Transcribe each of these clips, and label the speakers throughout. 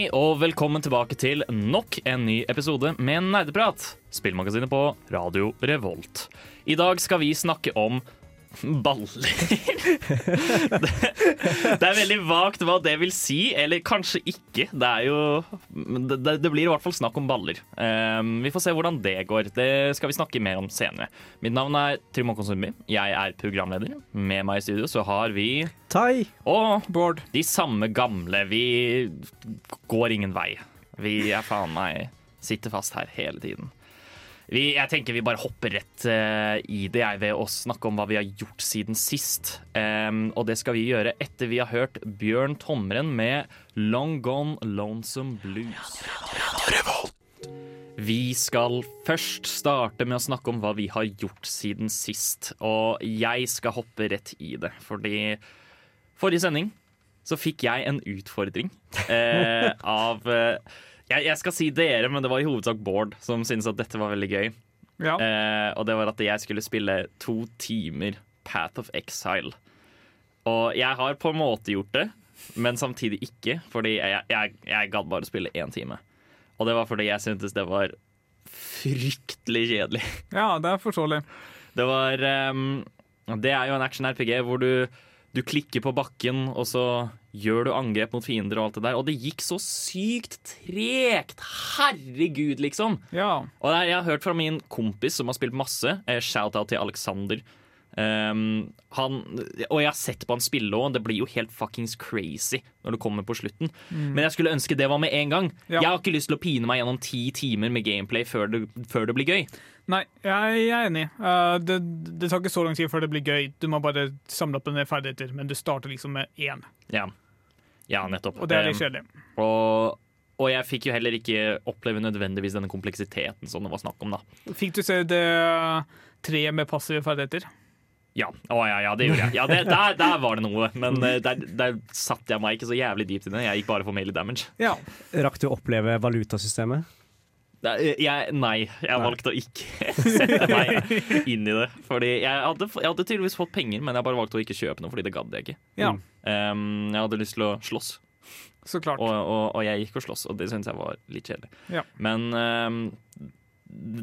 Speaker 1: Hei og velkommen tilbake til nok en ny episode med Nerdeprat, spillmagasinet på Radio Revolt. I dag skal vi snakke om baller. det, det er veldig vagt hva det vil si, eller kanskje ikke. Det er jo Det, det blir i hvert fall snakk om baller. Um, vi får se hvordan det går. Det skal vi snakke mer om senere. Mitt navn er Trym Håkon Sundby. Jeg er programleder. Med meg i studio så har vi
Speaker 2: Tai.
Speaker 1: Og
Speaker 2: Bård.
Speaker 1: de samme gamle. Vi går ingen vei. Vi er faen meg sitter fast her hele tiden. Vi, jeg tenker vi bare hopper rett uh, i det jeg ved å snakke om hva vi har gjort siden sist. Um, og det skal vi gjøre etter vi har hørt Bjørn Tomren med 'Long Gone Lonesome Blues'. Vi skal først starte med å snakke om hva vi har gjort siden sist. Og jeg skal hoppe rett i det, fordi forrige sending så fikk jeg en utfordring eh, av eh, jeg, jeg skal si dere, men det var i hovedsak Bård som syntes at dette var veldig gøy.
Speaker 2: Ja.
Speaker 1: Eh, og det var at jeg skulle spille to timer Path of Exile. Og jeg har på en måte gjort det, men samtidig ikke. Fordi jeg, jeg, jeg gadd bare spille én time. Og det var fordi jeg syntes det var fryktelig kjedelig.
Speaker 2: ja, det er forståelig.
Speaker 1: Det var um, Det er jo en action-RPG hvor du, du klikker på bakken, og så gjør du angrep mot fiender og alt det der. Og det gikk så sykt tregt! Herregud, liksom!
Speaker 2: Ja.
Speaker 1: Og jeg har hørt fra min kompis som har spilt masse, eh, shout-out til Alexander. Ehm, han, og jeg har sett på han spille òg, det blir jo helt fuckings crazy når det kommer på slutten. Men jeg skulle ønske det var med en gang.
Speaker 2: Ja.
Speaker 1: Jeg har ikke lyst til å pine meg gjennom ti timer med gameplay før det, før det blir gøy.
Speaker 2: Nei, jeg, jeg er enig. Uh, det, det tar ikke så lang tid før det blir gøy. Du må bare samle opp en del ferdigheter, men du starter liksom med én.
Speaker 1: Ja, ja nettopp.
Speaker 2: Og det er litt kjedelig.
Speaker 1: Um, Og, og jeg fikk jo heller ikke oppleve nødvendigvis denne kompleksiteten som det var snakk om. da
Speaker 2: Fikk du se det treet med passive ferdigheter?
Speaker 1: Ja, å, ja, ja det gjorde jeg. Ja, det, der, der var det noe. Men eh, der, der satte jeg meg ikke så jævlig dypt i det. Jeg gikk bare for mail damage.
Speaker 2: Ja.
Speaker 3: Rakk du å oppleve valutasystemet?
Speaker 1: Eh, Jeg, nei, jeg valgte å ikke sette meg inn i det. Fordi jeg hadde, jeg hadde tydeligvis fått penger, men jeg bare valgte å ikke kjøpe noe fordi det gadd jeg ikke.
Speaker 2: ja,
Speaker 1: Um, jeg hadde lyst til å slåss,
Speaker 2: så klart.
Speaker 1: og, og, og jeg gikk og slåss, og det syntes jeg var litt kjedelig.
Speaker 2: Ja.
Speaker 1: Men um,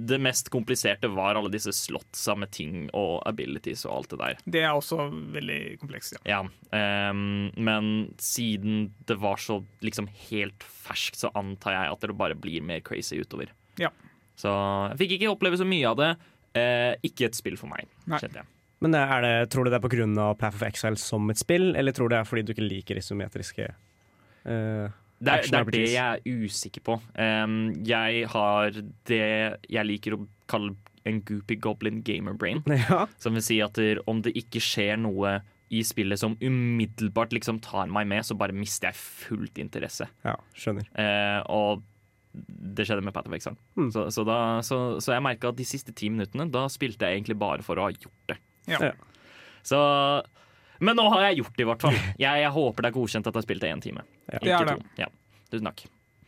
Speaker 1: det mest kompliserte var alle disse slottsa med ting og abilities og alt det der.
Speaker 2: Det er også veldig komplekst, ja.
Speaker 1: Ja, um, men siden det var så liksom helt ferskt, så antar jeg at det bare blir mer crazy utover.
Speaker 2: Ja.
Speaker 1: Så jeg fikk ikke oppleve så mye av det. Eh, ikke et spill for meg, kjente jeg.
Speaker 3: Men er det, Tror du det er pga. Path of Exile som et spill, eller tror du det er fordi du ikke liker isometriske eh,
Speaker 1: Det er, det er det jeg er usikker på. Um, jeg har det jeg liker å kalle en goopy goblin gamer brain.
Speaker 3: Ja.
Speaker 1: Som vil si at der, om det ikke skjer noe i spillet som umiddelbart liksom tar meg med, så bare mister jeg fullt interesse.
Speaker 3: ja, skjønner.
Speaker 1: Uh, og det skjedde med Path of Exile.
Speaker 3: Mm.
Speaker 1: Så, så, da, så, så jeg merka at de siste ti minuttene Da spilte jeg egentlig bare for å ha gjort det.
Speaker 2: Ja.
Speaker 3: Ja.
Speaker 1: Så Men nå har jeg gjort det, i hvert fall. Jeg, jeg håper det er godkjent at jeg spilt én time.
Speaker 3: Ja.
Speaker 2: Det er
Speaker 1: Ikke
Speaker 2: det.
Speaker 1: to. Ja. Tusen takk.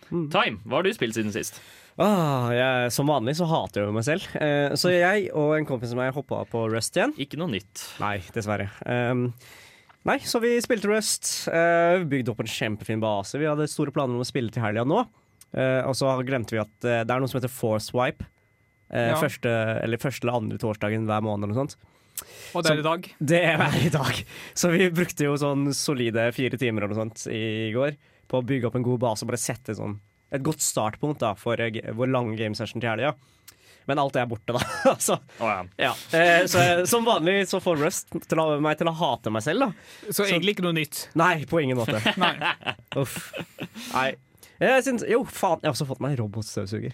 Speaker 3: Mm.
Speaker 1: Time, hva har du spilt siden sist?
Speaker 3: Ah, jeg, som vanlig så hater jeg jo meg selv. Eh, så jeg og en kompis av meg hoppa på Rust igjen.
Speaker 1: Ikke noe nytt.
Speaker 3: Nei, dessverre. Um, nei, så vi spilte Rust. Uh, bygde opp en kjempefin base. Vi hadde store planer om å spille til helga nå. Uh, og så glemte vi at uh, det er noe som heter Force Wipe. Eh,
Speaker 2: Ja.
Speaker 3: første, eller første eller andre torsdagen hver måned eller noe sånt.
Speaker 2: Og det er i dag.
Speaker 3: Det er i dag. Så vi brukte jo sånn solide fire timer eller noe sånt i går på å bygge opp en god base og bare sette sånn et godt startpunkt da for hvor lang vår lange gamesession til helga. Men alt det er borte, da. altså,
Speaker 1: oh, ja.
Speaker 3: ja. eh, så jeg, som vanlig så får Rust til å, meg til å hate meg selv, da.
Speaker 2: Så egentlig ikke noe nytt.
Speaker 3: Nei, på ingen måte.
Speaker 2: Nei.
Speaker 3: Uff. Nei. Jeg syns, jo, faen, jeg har også fått meg robotstøvsuger.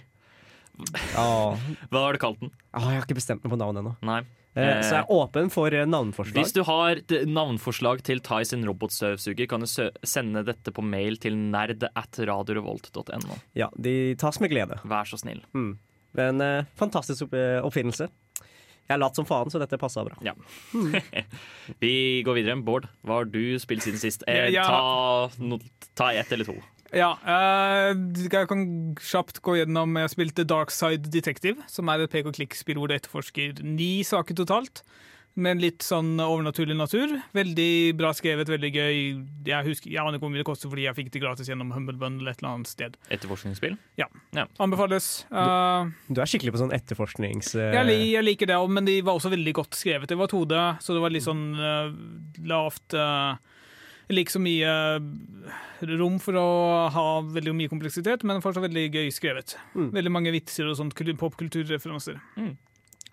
Speaker 3: Åh.
Speaker 1: Hva har du kalt den?
Speaker 3: Åh, jeg har ikke bestemt meg på navn ennå.
Speaker 1: Nei.
Speaker 3: Eh, så jeg er åpen for eh, navnforslag.
Speaker 1: Hvis du har navnforslag til Tai sin robotstøvsuger, kan du sø sende dette på mail til nerd at radiorevolt.no.
Speaker 3: Ja, de tas med glede.
Speaker 1: Vær så snill.
Speaker 3: Mm. En eh, fantastisk opp oppfinnelse. Jeg er lat som faen, så dette passa bra.
Speaker 1: Ja. Vi går videre. Bård, hva har du spilt siden sist? Eh,
Speaker 2: Ja, ja.
Speaker 1: ta, no, ta ett eller to.
Speaker 2: Ja, eh, jeg kan kjapt gå gjennom Jeg spilte Dark Side Detective, som er et pek og klikk-spill hvor du etterforsker ni saker totalt. Med en litt sånn overnaturlig natur. Veldig bra skrevet, veldig gøy. Jeg husker, jeg aner ikke hvor mye det koster fordi jeg fikk det gratis gjennom Humble Bundle et eller annet sted.
Speaker 1: Etterforskningsspill?
Speaker 2: Anbefales. Eh,
Speaker 3: Du er skikkelig på sånn etterforsknings... eh,
Speaker 2: jeg, jeg liker det, men de var også veldig godt skrevet. Det var 2D, så det var litt sånn uh, lavt uh, Jeg liker så mye eh, rom for å ha veldig mye kompleksitet, men fortsatt veldig gøy skrevet.
Speaker 3: Mm.
Speaker 2: Veldig mange vitser og sånt kul- popkulturreferanser.
Speaker 1: Mm.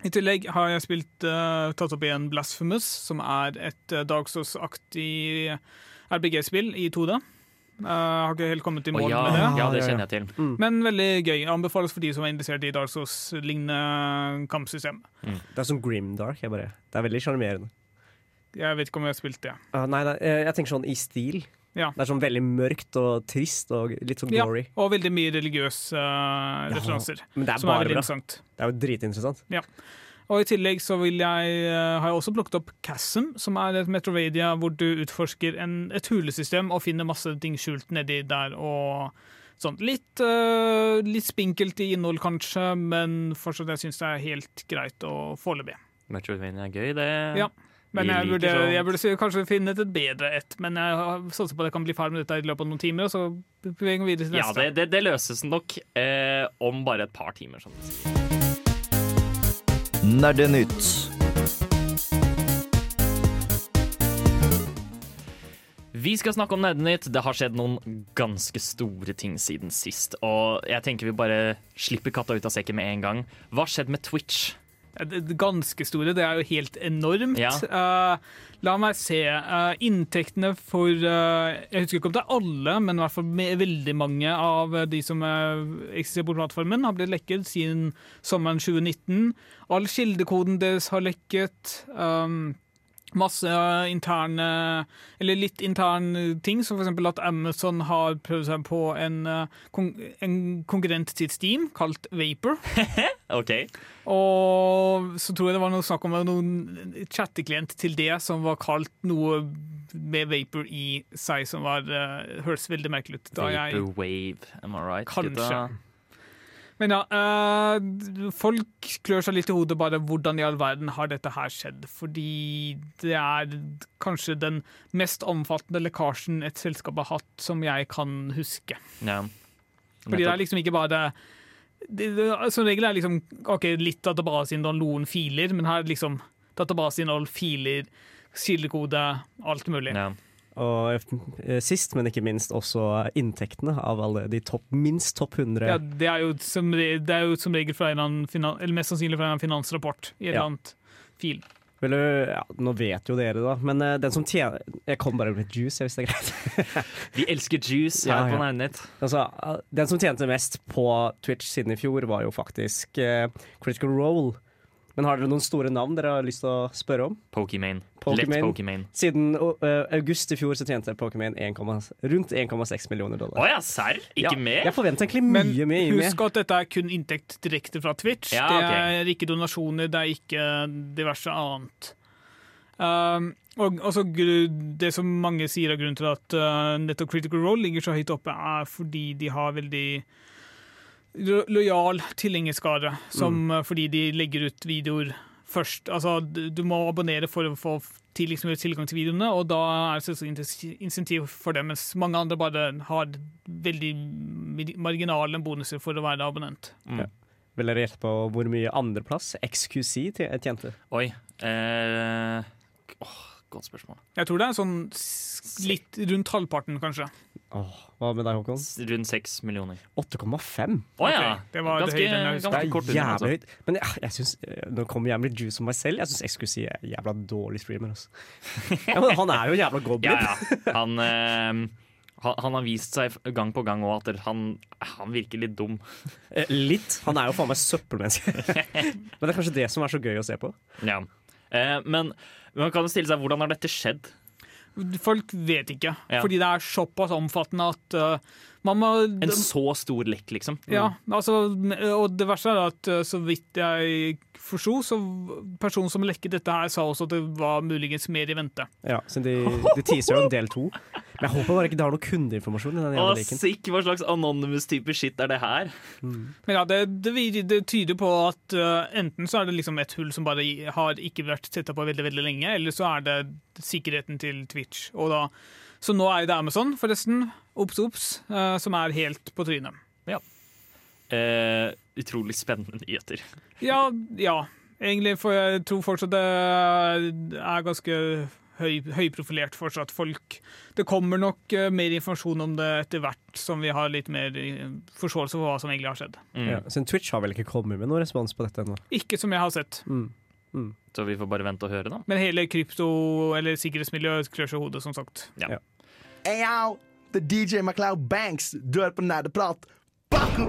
Speaker 2: I tillegg har jeg spilt, uh, tatt opp igjen Blasphemous, som er et uh, Dark Souls-aktig RPG-spill i 2D. Eh, har ikke helt kommet i mål oh,
Speaker 1: ja,
Speaker 2: med det.
Speaker 1: ja, det kjenner jeg til.
Speaker 2: Men veldig gøy. Anbefales for de som er interessert i Dark Souls-lignende kampsystem.
Speaker 3: Det er som grimdark. Jeg bare, det er veldig sjarmerende.
Speaker 2: Jeg vet ikke om jeg har spilt det.
Speaker 3: Ah, nei, nei, jeg tenker sånn i stil.
Speaker 2: Ja.
Speaker 3: Det er sånn veldig mørkt og trist og litt sånn glory.
Speaker 2: Ja, og veldig mye religiøse uh, referanser.
Speaker 3: Men det er
Speaker 2: Som er
Speaker 3: bare
Speaker 2: veldig
Speaker 3: bra.
Speaker 2: interessant.
Speaker 3: Det er jo dritinteressant. Ja.
Speaker 2: Og I tillegg så vil jeg, uh, har jeg også plukket opp Chasm, som er et Metrovadia hvor du utforsker en, et hulesystem og finner masse ting skjult nedi der. og sånn Litt, uh, litt spinkelt i innhold, kanskje, men fortsatt jeg syns det er helt greit og foreløpig.
Speaker 1: Metroidvania er gøy, det.
Speaker 2: Ja. Men jeg burde, jeg burde kanskje finne et bedre et. Men jeg satser på at jeg kan bli ferdig med dette i løpet av noen timer, og så beveger vi videre til
Speaker 1: Ja,
Speaker 2: neste.
Speaker 1: det, det, det løses nok eh, om bare et par timer. Sånn.
Speaker 4: Nerdenytt.
Speaker 1: Vi skal snakke om Nerdenytt. Det har skjedd noen ganske store ting siden sist. Og jeg tenker vi bare slipper katta ut av sekken med en gang. Hva har skjedd med Twitch?
Speaker 2: Det ganske store. Det er jo helt enormt.
Speaker 1: Ja.
Speaker 2: Uh, la meg se. Uh, inntektene for uh, Jeg husker ikke om det er alle, men i hvert fall med veldig mange av de som eksisterer på plattformen, har blitt lekket siden sommeren 2019. All kildekoden deres har lekket. Um, Masse interne Eller litt interne ting, som f.eks. at Amazon har prøvd seg på en, eh, en konkurrent til Steam kalt Vapor.
Speaker 1: OK.
Speaker 2: Og så tror jeg det var noe snakk om noen chatteklient til det som var kalt noe med Vapor i seg, som var, uh, høres veldig merkelig ut. Da jeg,
Speaker 1: Vaporwave, am I right?
Speaker 2: Kanskje.
Speaker 1: gutta?
Speaker 2: Men ja, øh, folk klør seg litt i hodet bare hvordan i all verden har dette her skjedd. Fordi det er kanskje den mest omfattende lekkasjen et selskap har hatt som jeg kan huske.
Speaker 1: Ja.
Speaker 2: Fordi det er liksom ikke bare det, det, Som regel er det liksom ok, litt database inneholder noen filer, men her er det liksom database inneholder filer, kildekode, alt mulig.
Speaker 1: ja.
Speaker 3: Og eh, sist, men ikke minst, også inntektene av alle de topp, minst topp 100.
Speaker 2: Ja, det, er jo som, det er jo som regel fra en annen finan, eller mest sannsynlig fra en annen finansrapport i et
Speaker 3: Ja.
Speaker 2: eller annet fil.
Speaker 3: Vel, ja, nå vet jo dere, da, men eh, den som tjener Jeg kom bare med juice, hvis det er greit.
Speaker 1: Vi elsker juice her
Speaker 3: Ja,
Speaker 1: på Nærnett.
Speaker 3: Altså, eh, den som tjente mest på Twitch siden i fjor, var jo faktisk uh, Critical Role. Men har dere noen store navn dere har lyst til å spørre om?
Speaker 1: Pokimane.
Speaker 3: Pokimane.
Speaker 1: Pokimane.
Speaker 3: Siden uh, august i fjor så tjente Pokémon 1,- rundt 1,6 millioner dollar.
Speaker 1: Å ja, serr? Ikke
Speaker 3: Ja,
Speaker 1: mer?
Speaker 3: Jeg forventer egentlig
Speaker 2: Men
Speaker 3: mye mye mer.
Speaker 2: husk at dette er kun inntekt direkte fra Twitch.
Speaker 1: Ja,
Speaker 2: Det er ikke donasjoner, det er ikke diverse annet. Um, og også Det som mange sier er grunnen til at uh, nettopp Critical Role ligger så høyt oppe, er fordi de har veldig lojal tilhengerskare. Som uh, fordi de legger ut videoer først. Altså, du må abonnere for å få tidligst liksom, tilgang til videoene, og da er det selvsagt insentiv for det, mens mange andre bare har veldig marginale bonuser for å være abonnent.
Speaker 3: Vil dere gjette på hvor mye andreplass XQC tjente?
Speaker 1: Oi. Eh, åh, godt spørsmål.
Speaker 2: Jeg tror det er sånn litt rundt halvparten, kanskje.
Speaker 3: Åh, hva med deg, Håkon?
Speaker 1: Rundt seks millioner.
Speaker 3: 8,5.
Speaker 1: Å ja!
Speaker 2: Ok, det var
Speaker 1: ganske,
Speaker 2: høyere enn jeg
Speaker 1: ganske kort
Speaker 3: jævlig
Speaker 1: Altså.
Speaker 3: høyt. Men jeg, jeg synes, eh, nå kommer jævlig juice om meg selv. Jeg syns skulle si jævla dårlig streamer. Altså. ja, men han er jo jævla goblin.
Speaker 1: Ja, ja. Han, øh, han, han har vist seg gang på gang òg at han, han virker litt dum.
Speaker 3: Eh, Litt. Han er jo faen meg søppelmenneske. men det er kanskje det som er så gøy å se på.
Speaker 1: Ja. Eh, men man kan jo stille seg hvordan har dette skjedd?
Speaker 2: Folk vet ikke,
Speaker 1: Ja.
Speaker 2: fordi det er såpass omfattende at uh, man må
Speaker 1: En så stor lekk, liksom.
Speaker 2: Ja, altså, og det verste er at uh, så vidt jeg forsto, så personen som lekket dette her, sa også at det var muligens mer i vente.
Speaker 3: Ja, så de, de teaser jo en del to. Men jeg håper bare ikke det har noe kundeinformasjon. i den jævla leken.
Speaker 1: sikk! Hva slags anonymous-type shit er det her?
Speaker 2: Men ja, det, det, det tyder på at uh, enten så er det liksom et hull som bare har ikke vært tetta på veldig veldig lenge, eller så er det sikkerheten til Twitch. Og da, så nå er det Amazon, forresten, obs obs, uh, som er helt på trynet.
Speaker 1: Eh, utrolig spennende nyheter.
Speaker 2: Ja, ja, egentlig, for jeg tror fortsatt det er ganske høy, høyprofilert fortsatt. Folk Det kommer nok eh, mer informasjon om det etter hvert som vi har litt mer eh, forståelse for hva som egentlig har skjedd.
Speaker 1: Mm.
Speaker 3: Ja, så Twitch har vel ikke kommet med noen respons på dette ennå.
Speaker 2: Ikke som jeg har sett.
Speaker 3: Mm.
Speaker 1: Så vi får bare vente og høre, da.
Speaker 2: Men hele krypto- eller sikkerhetsmiljøet klør seg i hodet, som sagt.
Speaker 4: Hey yo, det er DJ MacLeod Banks. Du hører på Nerdeprat. Baku!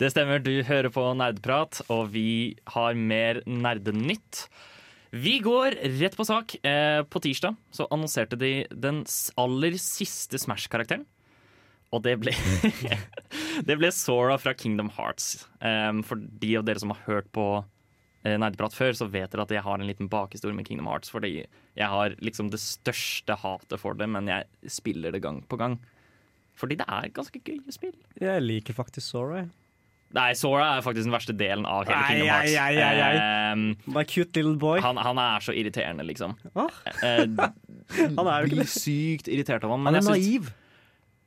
Speaker 1: Det stemmer, du hører på Nerdprat, og vi har mer nerdenytt. Vi går rett på sak. Eh, på tirsdag så annonserte de den aller siste Smash-karakteren. Og det ble Det ble Sora fra Kingdom Hearts. Eh, for de av dere som har hørt på eh, Nerdeprat før, så vet dere at jeg har en liten bakhistorie med Kingdom Hearts. Fordi jeg har liksom det største hatet for det, men jeg spiller det gang på gang. Fordi det er ganske gøye spill.
Speaker 3: Jeg liker faktisk Sora.
Speaker 1: Nei, Sora er faktisk den verste delen av hele Kingdom Hearts.
Speaker 3: ai, ai, ai, ai.
Speaker 1: Ehm,
Speaker 3: My cute little boy.
Speaker 1: han, han er så irriterende, liksom.
Speaker 3: Ah. Han er jo ikke
Speaker 1: blir sykt irritert av ham.
Speaker 3: Han er naiv. Synes.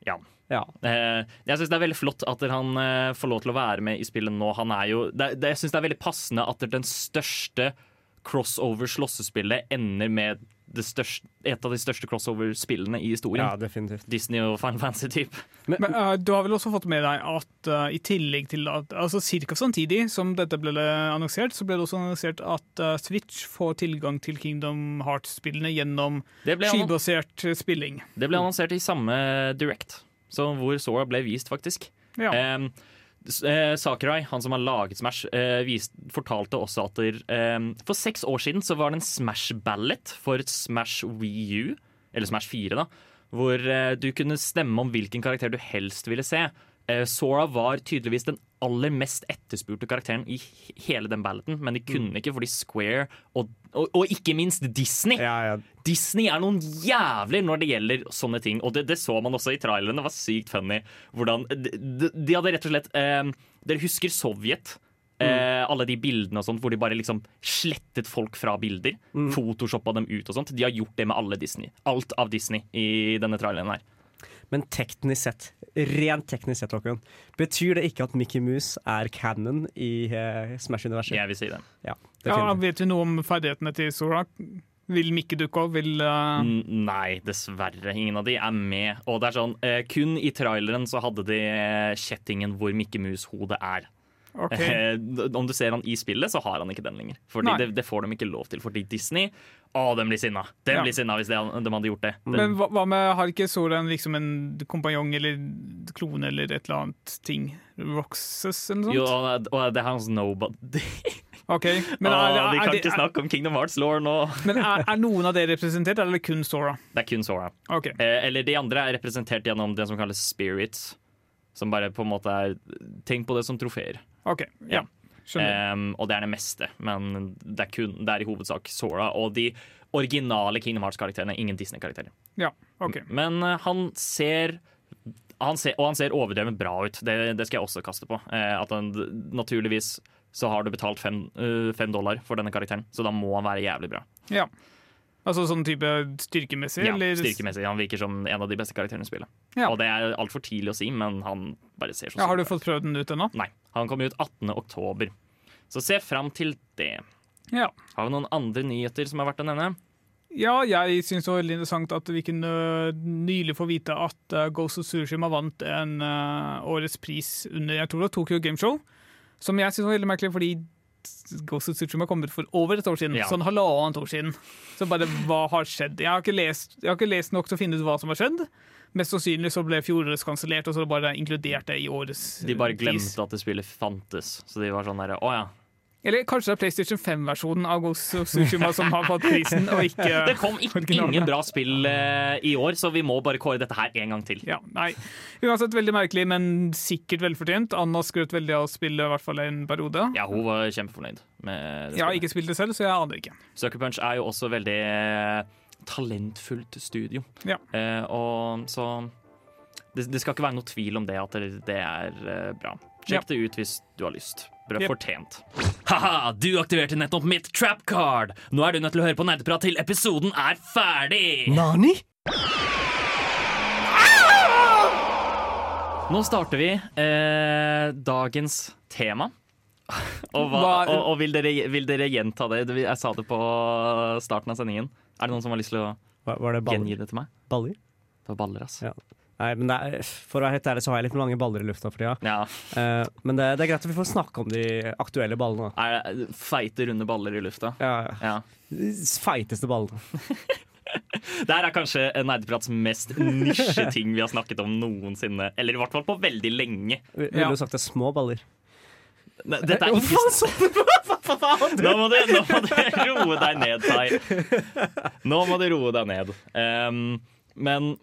Speaker 1: Ja.
Speaker 3: Ja.
Speaker 1: Uh, jeg syns det er veldig flott at han uh, får lov til å være med i spillet nå. Han er jo, det, det, jeg syns det er veldig passende at den største crossover-slåssespillet ender med det største, et av de største crossover-spillene i historien.
Speaker 3: ja, definitivt.
Speaker 1: Disney og Final Fantasy-type.
Speaker 2: Men eh, du har vel også fått med deg at uh, i tillegg til at altså Cirka samtidig som dette ble annonsert, så ble det også annonsert at uh, Switch får tilgang til Kingdom Hearts-spillene gjennom eh, spilling.
Speaker 1: det ble annonsert i samme Direct, så hvor Sora ble vist, faktisk.
Speaker 2: Ja.
Speaker 1: Um, Sakurai, han som har laget Smash, eh, fortalte også at em, for seks år siden så var det en Smash Ballot for Smash Wii U, eller Smash 4, da, hvor eh, du kunne stemme om hvilken karakter du helst ville se. Eh, Sora var tydeligvis den aller mest etterspurte karakteren i hele den balleten men de kunne ikke fordi Square, og, og, og ikke minst Disney,
Speaker 3: Ja, ja.
Speaker 1: Disney er noen jævler når det gjelder sånne ting. Og det, det så man også i traileren. Det var sykt funny. Hvordan, de, de- de hadde rett og slett eh, Dere husker Sovjet? Eh, alle de bildene og sånt hvor de bare liksom slettet folk fra bilder. Photoshoppa dem ut og sånt. De har gjort det med alle Disney. Alt av Disney i denne traileren her.
Speaker 3: Men teknisk sett, rent teknisk sett, Håkon, betyr det ikke at Mickey Mouse er canon i uh, Smash-universet?
Speaker 1: Jeg vil si det.
Speaker 3: Ja,
Speaker 2: Ja, vet du noe om ferdighetene til Sora? Vil Mikke dukke opp? Vil
Speaker 1: uh... Nei, dessverre. Ingen av de er med. Og det er sånn, uh, Kun i traileren så hadde de kjettingen hvor Mickey Mouse-hodet er.
Speaker 2: OK.
Speaker 1: Eh, Om du ser han i spillet, så har han ikke den lenger. Fordi det, det får de ikke lov til. Fordi Disney Å, de blir sinna! De
Speaker 2: Ja.
Speaker 1: blir sinna hvis de, de hadde gjort det. Den,
Speaker 2: Men hva, hva med, har ikke Sora en, liksom en kompanjong eller klone eller et eller annet ting? Roxas eller noe sånt?
Speaker 1: Jo, og det er hans nobody.
Speaker 2: OK. Men,
Speaker 1: er,
Speaker 2: er,
Speaker 1: vi
Speaker 2: er,
Speaker 1: kan
Speaker 2: er,
Speaker 1: ikke snakke om Kingdom Hearts law nå.
Speaker 2: men er, noen av dere representert, eller er det kun Sora?
Speaker 1: Det er kun Sora.
Speaker 2: OK.
Speaker 1: Eh, eller de andre er representert gjennom det som kalles spirits. Som bare på en måte er Tenk på det som trofeer.
Speaker 2: Ok, Ja.
Speaker 1: Um, og det er det meste, men det er, kun, det er i hovedsak Sora og de originale Kingdom Hearts-karakterene. Ingen Disney-karakterer.
Speaker 2: Ja, OK.
Speaker 1: Men uh, han ser han ser, og han ser overdrevet bra ut. Det, det skal jeg også kaste på. Eh, at han, naturligvis så har du betalt fem, uh, fem dollar for denne karakteren, så da må han være jævlig bra.
Speaker 2: Ja. Altså sånn type styrkemessig?
Speaker 1: Ja,
Speaker 2: eller?
Speaker 1: Styrkemessig. Han virker som en av de beste karakterene i spillet.
Speaker 2: Ja.
Speaker 1: Og det er altfor tidlig å si, men han bare ser så
Speaker 2: Ja, har du fått prøvd den ut ennå?
Speaker 1: Nei. Han kommer ut 18. oktober. Så se fram til det.
Speaker 2: Ja.
Speaker 1: Har vi noen andre nyheter som er verdt å nevne?
Speaker 2: Ja, jeg syns det var veldig interessant at vi kunne nylig få vite at uh, Ghost of Tsushima vant en uh, årets pris under jeg tror det var Tokyo Game Show. Som jeg syns var veldig merkelig, fordi Ghost of Tsushima kom ut for over et år siden.
Speaker 1: Ja.
Speaker 2: Sånn halvannet år siden. Så bare, hva har skjedd? Jeg har, ikke lest, jeg har ikke lest nok til å finne ut hva som har skjedd. Mest sannsynlig så ble fjorårets kansellert, og så bare inkludert det i årets
Speaker 1: De bare
Speaker 2: pris.
Speaker 1: glemte at det spillet fantes. Så de var sånn derre Å ja.
Speaker 2: Eller kanskje det er PlayStation 5-versjonen av Ghost of Tsushima som har fått prisen, og ikke
Speaker 1: Det kom ikke, ingen bra spill eh, i år, så vi må bare kåre dette her en gang til.
Speaker 2: Ja, nei. Uansett veldig merkelig, men sikkert velfortjent. Anna skrøt veldig av spillet, i hvert fall en periode.
Speaker 1: Ja, hun var kjempefornøyd med det
Speaker 2: Jeg har ikke spilt det selv, så jeg aner ikke.
Speaker 1: Sucker Punch er jo også veldig eh, talentfullt studio.
Speaker 2: Ja.
Speaker 1: Eh, og så det, det skal ikke være noe tvil om det at det, det er eh, bra. Sjekk det ut hvis du har lyst. Bra
Speaker 2: Yep.
Speaker 1: fortjent. Ha-ha, du aktiverte nettopp mitt trap card. Nå er du nødt til å høre på nerdeprat til episoden er ferdig.
Speaker 3: Nani?
Speaker 1: Nå starter vi eh, dagens tema. Og, hva,
Speaker 2: Hva-
Speaker 1: og, og vil, dere, vil dere gjenta det? Jeg sa det på starten av sendingen. Er det noen som har lyst til å
Speaker 3: Var, det
Speaker 1: gjengi det til meg?
Speaker 3: baller?
Speaker 1: Det var baller, altså.
Speaker 3: Ja. Nei, men det er, For å være helt ærlig så har jeg litt mange baller i lufta for tida.
Speaker 1: Ja.
Speaker 3: Uh, men det, det er greit at vi får snakke om de aktuelle ballene.
Speaker 1: Er det feite, runde baller i lufta?
Speaker 3: Ja,
Speaker 1: Ja.
Speaker 3: Feiteste ballene.
Speaker 1: Det her er kanskje Nerdeprats mest nisjeting vi har snakket om noensinne. Eller i hvert fall på veldig lenge.
Speaker 3: Vi-
Speaker 2: Ja.
Speaker 3: Ville du sagt det er små baller?
Speaker 1: Ne- Dette er ikke
Speaker 3: Hva faen?
Speaker 1: Nå må, du, nå må du roe deg ned, Tai. Nå må du roe deg ned. Um, men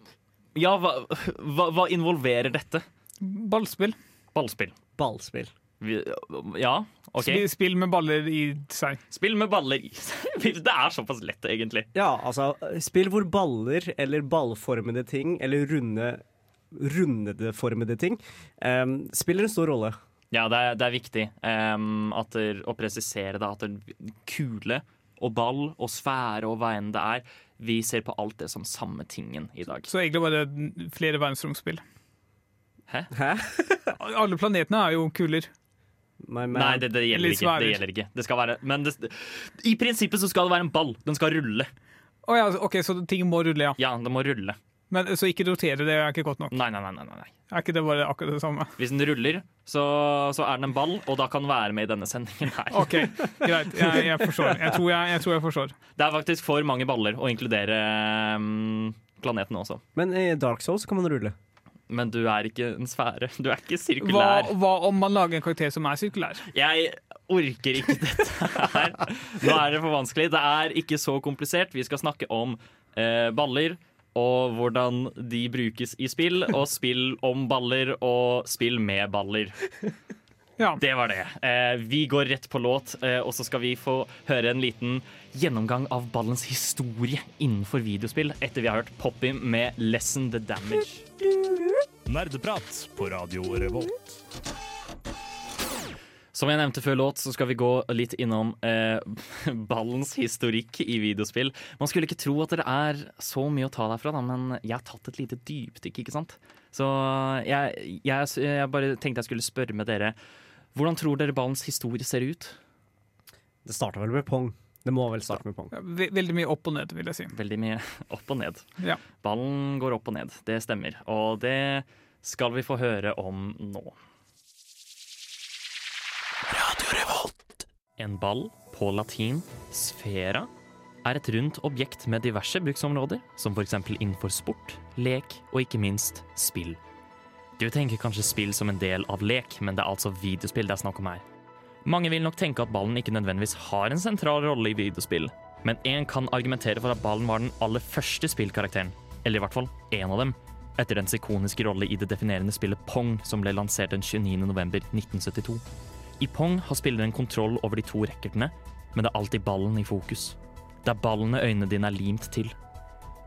Speaker 1: ja, hva, hva, hva involverer dette?
Speaker 2: Ballspill.
Speaker 1: Ballspill.
Speaker 3: Ballspill.
Speaker 1: Vi, ja, OK.
Speaker 2: Spill, spill med baller i seg.
Speaker 1: Spill med baller i Det er såpass lett, egentlig.
Speaker 3: Ja, altså Spill hvor baller eller ballformede ting eller runde rundeformede ting um, spiller en stor rolle.
Speaker 1: Ja, det er, det er viktig um, at der, å presisere da, at det, kule og ball og sfære og hva enn det er, vi ser på alt det som samme tingen i dag.
Speaker 2: Så egentlig var det flere verdensromspill.
Speaker 1: Hæ?
Speaker 3: Hæ?
Speaker 2: Alle planetene er jo kuler.
Speaker 1: Nei, det, det, gjelder ikke, det gjelder ikke. Det skal være, men det, i prinsippet så skal det være en ball. Den skal rulle.
Speaker 2: Å ja, ok, Så ting må rulle, ja.
Speaker 1: Ja, det må rulle.
Speaker 2: Men Så ikke rotere, det er ikke godt nok.
Speaker 1: Nei, nei, nei. nei, nei.
Speaker 2: Er ikke det bare akkurat det samme?
Speaker 1: Hvis den ruller, så, så er den en ball, og da kan den være med i denne sendingen her.
Speaker 2: OK, greit. Jeg, jeg forstår. Jeg tror jeg, jeg tror jeg forstår.
Speaker 1: Det er faktisk for mange baller å inkludere um, planeten også.
Speaker 3: Men i Dark Souls kan man rulle.
Speaker 1: Men du er ikke en sfære. Du er ikke
Speaker 2: Hva,
Speaker 1: sirkulær.
Speaker 2: hva om man lager en karakter som er sirkulær?
Speaker 1: Jeg orker ikke dette her. Nå er det for vanskelig. Det er ikke så komplisert. Vi skal snakke om eh, baller og hvordan de brukes i spill, og spill om baller og spill med baller.
Speaker 2: Ja.
Speaker 1: Det var det. Eh, vi går rett på låt, eh, og så skal vi få høre en liten gjennomgang av ballens historie innenfor videospill etter vi har hørt Poppy med 'Lesson the Damage'.
Speaker 5: Nerdeprat på Radio Revolt.
Speaker 1: Som jeg nevnte før låt, så skal vi gå litt innom eh, ballens historikk i videospill. Man skulle ikke tro at det er så mye å ta derfra, da, men jeg har tatt et lite dypdykk, ikke sant? Så jeg, jeg, jeg bare tenkte jeg skulle spørre med dere. Hvordan tror dere ballens historie ser ut?
Speaker 3: Det starta vel med pong. Det må vel starte med pong.
Speaker 2: Ve veldig mye opp og ned, vil jeg si.
Speaker 1: Veldig mye opp og ned.
Speaker 2: Ja.
Speaker 1: Ballen går opp og ned, det stemmer. Og det skal vi få høre om nå. En ball, på latin sfera, er et rundt objekt med diverse bruksområder, som f.eks. innenfor sport, lek og ikke minst spill. Du tenker kanskje spill som en del av lek, men det er altså videospill det er snakk om her. Mange vil nok tenke at ballen ikke nødvendigvis har en sentral rolle i videospill, men én kan argumentere for at ballen var den aller første spillkarakteren, eller i hvert fall én av dem, etter dens ikoniske rolle i det definerende spillet Pong, som ble lansert den 29.11.1972. I Pong har spilleren kontroll over de to racketene, men det er alltid ballen i fokus. Det er ballene øynene dine er limt til.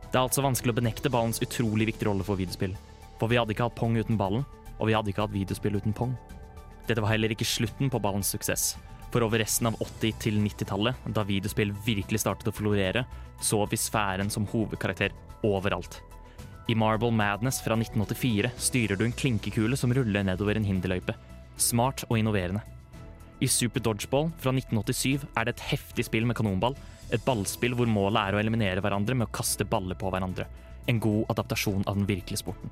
Speaker 1: Det er altså vanskelig å benekte ballens utrolig viktige rolle for videospill. For vi hadde ikke hatt Pong uten ballen, og vi hadde ikke hatt videospill uten Pong. Dette var heller ikke slutten på ballens suksess. For over resten av 80- til 90-tallet, da videospill virkelig startet å florere, så vi sfæren som hovedkarakter overalt. I Marble Madness fra 1984 styrer du en klinkekule som ruller nedover en hinderløype. Smart og innoverende. I Super Dodgeball fra 1987 er det et heftig spill med kanonball. Et ballspill hvor målet er å eliminere hverandre med å kaste baller på hverandre. En god adaptasjon av den virkelige sporten.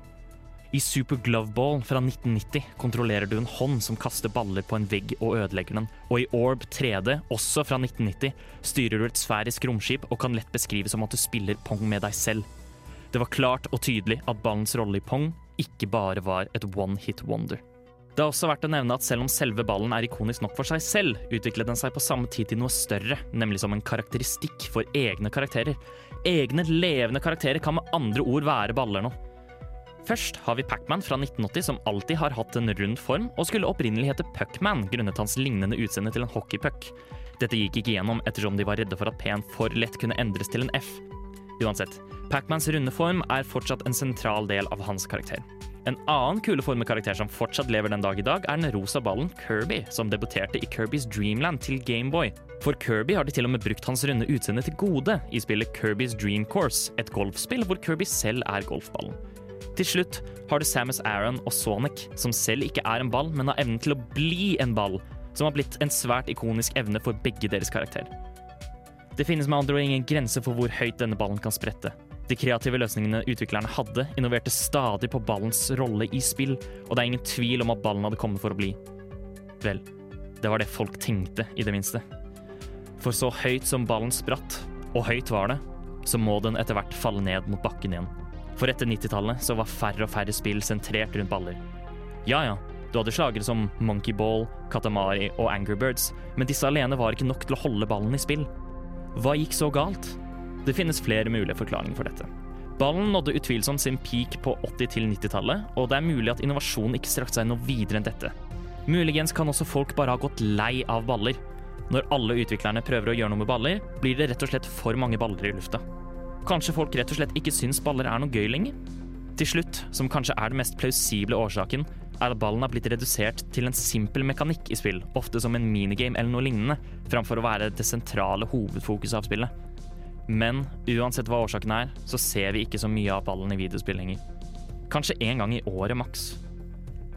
Speaker 1: I Super Gloveball fra 1990 kontrollerer du en hånd som kaster baller på en vegg og ødelegger den. Og i Orb 3D, også fra 1990, styrer du et sfærisk romskip og kan lett beskrives som at du spiller pong med deg selv. Det var klart og tydelig at ballens rolle i pong ikke bare var et one hit wonder. Det er også verdt å nevne at selv om selve ballen er ikonisk nok for seg selv, utviklet den seg på samme tid til noe større, nemlig som en karakteristikk for egne karakterer. Egne levende karakterer kan med andre ord være baller nå. Først har vi Pacman fra 1980 som alltid har hatt en rund form, og skulle opprinnelig hete Puckman grunnet hans lignende utseende til en hockeypuck. Dette gikk ikke gjennom ettersom de var redde for at P-en for lett kunne endres til en F. Uansett, Pacmans runde form er fortsatt en sentral del av hans karakter. En annen kuleformet karakter som fortsatt lever den dag i dag, er den rosa ballen Kirby, som debuterte i Kirbys Dreamland til Gameboy. For Kirby har de til og med brukt hans runde utseende til gode i spillet Kirbys Dream Course, et golfspill hvor Kirby selv er golfballen. Til slutt har du Samus Aron og Sonic, som selv ikke er en ball, men har evnen til å bli en ball, som har blitt en svært ikonisk evne for begge deres karakter. Det finnes med andre ord ingen grense for hvor høyt denne ballen kan sprette. De kreative løsningene utviklerne hadde, innoverte stadig på ballens rolle i spill, og det er ingen tvil om at ballen hadde kommet for å bli. Vel, det var det folk tenkte, i det minste. For så høyt som ballen spratt, og høyt var det, så må den etter hvert falle ned mot bakken igjen. For etter 90-tallet så var færre og færre spill sentrert rundt baller. Ja ja, du hadde slagere som Monkey Ball, Katamari og Angry Birds, men disse alene var ikke nok til å holde ballen i spill. Hva gikk så galt? Det finnes flere mulige forklaringer for dette. Ballen nådde utvilsomt sin peak på 80- til 90-tallet, og det er mulig at innovasjonen ikke strakte seg noe videre enn dette. Muligens kan også folk bare ha gått lei av baller. Når alle utviklerne prøver å gjøre noe med baller, blir det rett og slett for mange baller i lufta. Kanskje folk rett og slett ikke syns baller er noe gøy lenger? Til slutt, som kanskje er den mest plausible årsaken, er at ballen har blitt redusert til en simpel mekanikk i spill, ofte som en minigame eller noe lignende, framfor å være det sentrale hovedfokuset av spillet. Men uansett hva årsaken er, så ser vi ikke så mye av ballen i videospill lenger. Kanskje én gang i året maks.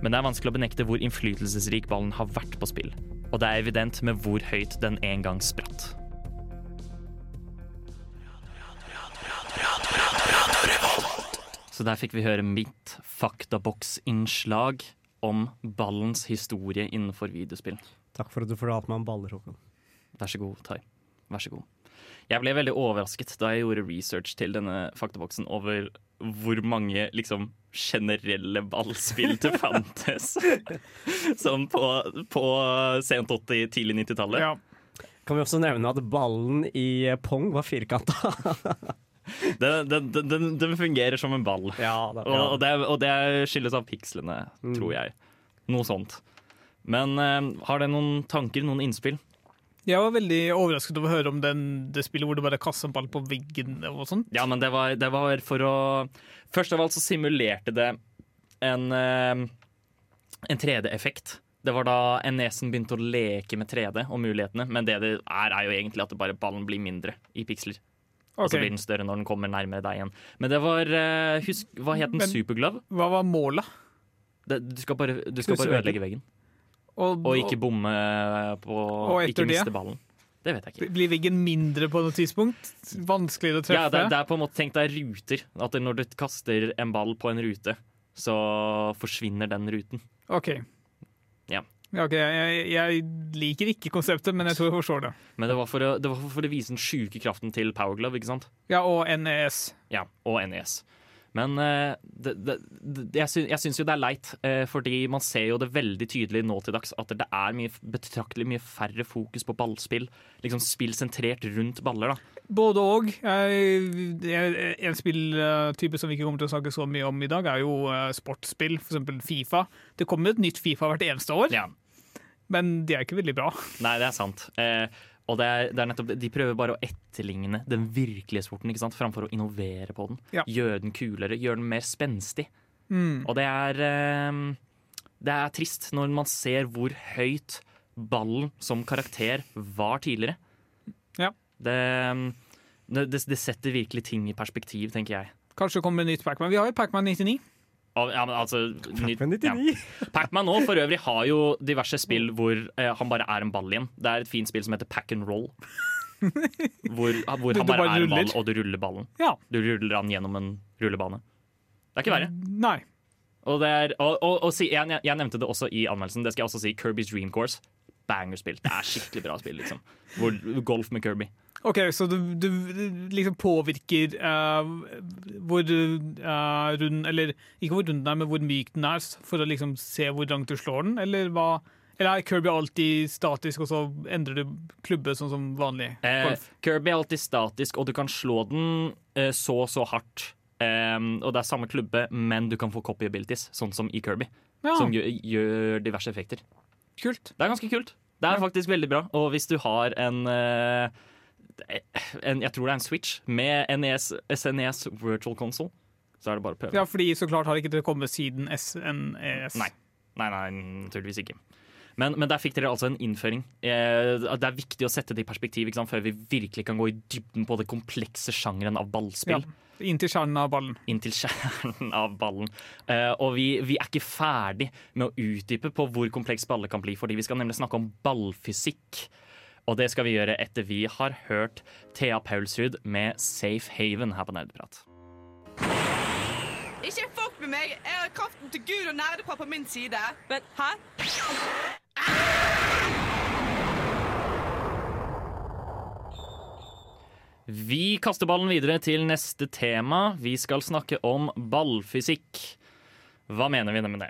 Speaker 1: Men det er vanskelig å benekte hvor innflytelsesrik ballen har vært på spill. Og det er evident med hvor høyt den en gang spratt. Så der fikk vi høre mitt faktaboksinnslag om ballens historie innenfor videospill.
Speaker 3: Takk for at du fortalte meg om baller, Håkon.
Speaker 1: Vær så god, Tai. Vær så god. Jeg ble veldig overrasket da jeg gjorde research til denne faktaboksen over hvor mange liksom generelle ballspill det fantes. Sånn på, på sent 80-, tidlig 90-tallet.
Speaker 2: Ja.
Speaker 3: Kan vi også nevne at ballen i Pong var firkanta?
Speaker 1: Den, den, den, den, fungerer som en ball.
Speaker 3: ja, da,
Speaker 1: Og, og, det, og det skyldes av pikslene,
Speaker 3: Mm.
Speaker 1: tror jeg. Noe sånt. Men eh, har det noen tanker, noen innspill?
Speaker 2: Jeg var veldig overrasket over å høre om den, det spillet hvor du bare kaster en ball på veggen og sånt.
Speaker 1: Ja, men det var, det var for å Først av alt så simulerte det en, eh, en 3D-effekt. Det var da NES-en begynte å leke med 3D og mulighetene, men det det er, er jo egentlig at det bare ballen blir mindre i piksler. Og så blir den større når den kommer nærmere deg igjen. Men det var eh, Husk, hva het den?
Speaker 2: Men-
Speaker 1: Superglove?
Speaker 2: Hva var målet?
Speaker 1: Det, du skal bare, du skal bare ødelegge veggen.
Speaker 2: Og,
Speaker 1: Og ikke bomme på
Speaker 2: Og
Speaker 1: Ikke
Speaker 2: det?
Speaker 1: miste ballen. Det vet jeg ikke.
Speaker 2: Blir veggen mindre på noe tidspunkt? Vanskeligere å treffe?
Speaker 1: Ja, det, det er på en måte tenkt deg ruter. At når du kaster en ball på en rute, så forsvinner den ruten.
Speaker 2: OK.
Speaker 1: Ja.
Speaker 2: Okay, ok, jeg, jeg liker ikke konseptet, men jeg tror jeg forstår det.
Speaker 1: Men det var for å, det var for å vise den sjuke kraften til Power Glove, ikke sant?
Speaker 2: Ja, og NES.
Speaker 1: Ja, og NES. Men eh, det, det, jeg, syns, syns jo det er leit, eh, fordi man ser jo det veldig tydelig nå til dags at det er mye, betraktelig mye færre fokus på ballspill. Liksom spill sentrert rundt baller, da.
Speaker 2: Både jeg- En spilltype som vi ikke kommer til å snakke så mye om i dag, er jo eh, sportsspill, f.eks. Fifa. Det kommer et nytt Fifa hvert eneste år,
Speaker 1: Ja.
Speaker 2: men de er ikke veldig bra.
Speaker 1: Nei, det er sant. Eh, og det er, det er nettopp, De prøver bare å etterligne den virkelige sporten ikke sant? framfor å innovere på den.
Speaker 2: Ja.
Speaker 1: Gjøre den kulere, gjøre den mer spenstig.
Speaker 2: Mm.
Speaker 1: Og det er eh, Det er trist når man ser hvor høyt ballen som karakter var tidligere.
Speaker 2: Ja.
Speaker 1: Det, det, det, det setter virkelig ting i perspektiv, tenker jeg.
Speaker 2: Kanskje det kommer nytt Pacman. Vi har jo Pacman 99.
Speaker 1: Ja, men altså,
Speaker 3: Men 99.
Speaker 1: Ja. Pac-Man nå for øvrig har jo diverse spill hvor eh, han bare er en ball igjen. Det er et fint spill som heter Pack and Roll. hvor hvor han bare,
Speaker 2: bare
Speaker 1: er en ball, og du ruller ballen.
Speaker 2: Ja.
Speaker 1: Du ruller han gjennom en rullebane. Det er ikke verre.
Speaker 2: Nei.
Speaker 1: Og, det er, og, og, og jeg, jeg nevnte det også i anmeldelsen. Det skal jeg også si. Kirby's Dream Course. Bangerspill. Det er skikkelig bra spill, liksom. Golf med Kirby.
Speaker 2: OK, så du, du liksom påvirker uh, hvor uh, rund Eller ikke hvor rund den er, men hvor myk den er, for å liksom se hvor langt du slår den, eller hva? Eller er Kirby alltid statisk, og så endrer du klubbe sånn som vanlig
Speaker 1: Eh. Kirby er alltid statisk, og du kan slå den eh, så så hardt. Um, og det er samme klubbe, men du kan få copy abilities, sånn som i Kirby.
Speaker 2: Ja,
Speaker 1: Som gjør, gjør diverse effekter.
Speaker 2: Kult.
Speaker 1: Det er ganske kult. Det er faktisk veldig bra. Og hvis du har en, eh, en Jeg tror det er en Switch med NES, SNES Virtual Console, så er det bare å prøve.
Speaker 2: Ja, fordi så klart har ikke det kommet siden SNES.
Speaker 1: Nei. Nei, nei, naturligvis ikke. Men, men der fikk dere altså en innføring. Eh, det er viktig å sette det i perspektiv ikke sant, før vi virkelig kan gå i dybden på det komplekse sjangeren av
Speaker 2: Ja,
Speaker 1: ballspill.
Speaker 2: inntil kjernen av ballen.
Speaker 1: Inntil kjernen av ballen. Eh, og vi, vi er ikke ferdig med å utdype på hvor kompleks baller kan bli, fordi vi skal nemlig snakke om ballfysikk. Og det skal vi gjøre etter vi har hørt Thea Paulsrud med Safe Haven her på Nerdeprat.
Speaker 6: Ikke fuck med meg! Jeg har kraften til Gud og nerdepar på min side. Men hæ?
Speaker 1: Vi kaster ballen videre til neste tema. Vi skal snakke om ballfysikk. Hva mener vi med det?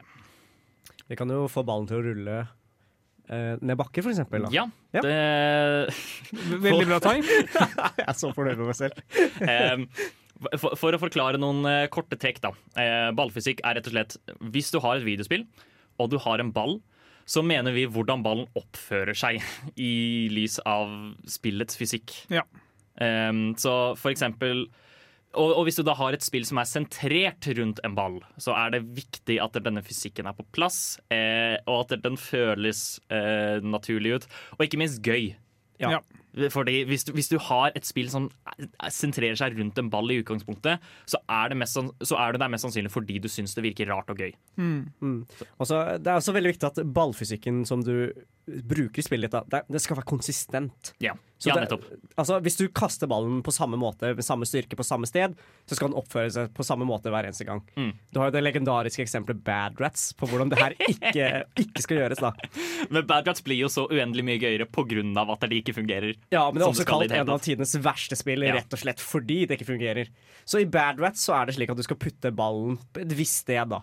Speaker 3: Vi kan jo få ballen til å rulle eh, ned bakke, for eksempel. Da.
Speaker 1: Ja,
Speaker 3: Ja.
Speaker 1: det
Speaker 2: Veldig bra tegn.
Speaker 3: Jeg er så fornøyd med meg selv.
Speaker 1: Eh, for, for å forklare noen eh, korte trekk, da. Eh, ballfysikk er rett og slett Hvis du har et videospill, og du har en ball, så mener vi hvordan ballen oppfører seg i lys av spillets fysikk.
Speaker 2: Ja.
Speaker 1: Um, så for eksempel og, og hvis du da har et spill som er sentrert rundt en ball, så er det viktig at denne fysikken er på plass, eh, og at den føles eh, naturlig ut, og ikke minst gøy.
Speaker 2: Ja. Ja.
Speaker 1: Fordi hvis du, hvis du har et spill som er- sentrerer seg rundt en ball i utgangspunktet, så er det, mest, så er det der mest sannsynlig fordi du syns det virker rart og gøy.
Speaker 3: Også, det er også veldig viktig at ballfysikken som du bruker i spillet ditt, det, det skal være konsistent.
Speaker 1: Ja,
Speaker 3: Så
Speaker 1: ja
Speaker 3: det-
Speaker 1: nettopp.
Speaker 3: Altså, hvis du kaster ballen på samme måte, med samme styrke på samme sted, så skal den oppføre seg på samme måte hver eneste gang.
Speaker 1: Mm.
Speaker 3: Du har jo det legendariske eksempelet Bad Rats på hvordan det her ikke, ikke skal gjøres. da.
Speaker 1: Men Bad Rats blir jo så uendelig mye gøyere pga. at det ikke fungerer.
Speaker 3: Ja, men det er også kalt en av tidenes verste spill,
Speaker 1: Ja.
Speaker 3: rett og slett fordi det ikke fungerer. Så i Bad Rats så er det slik at du skal putte ballen på et visst sted, da.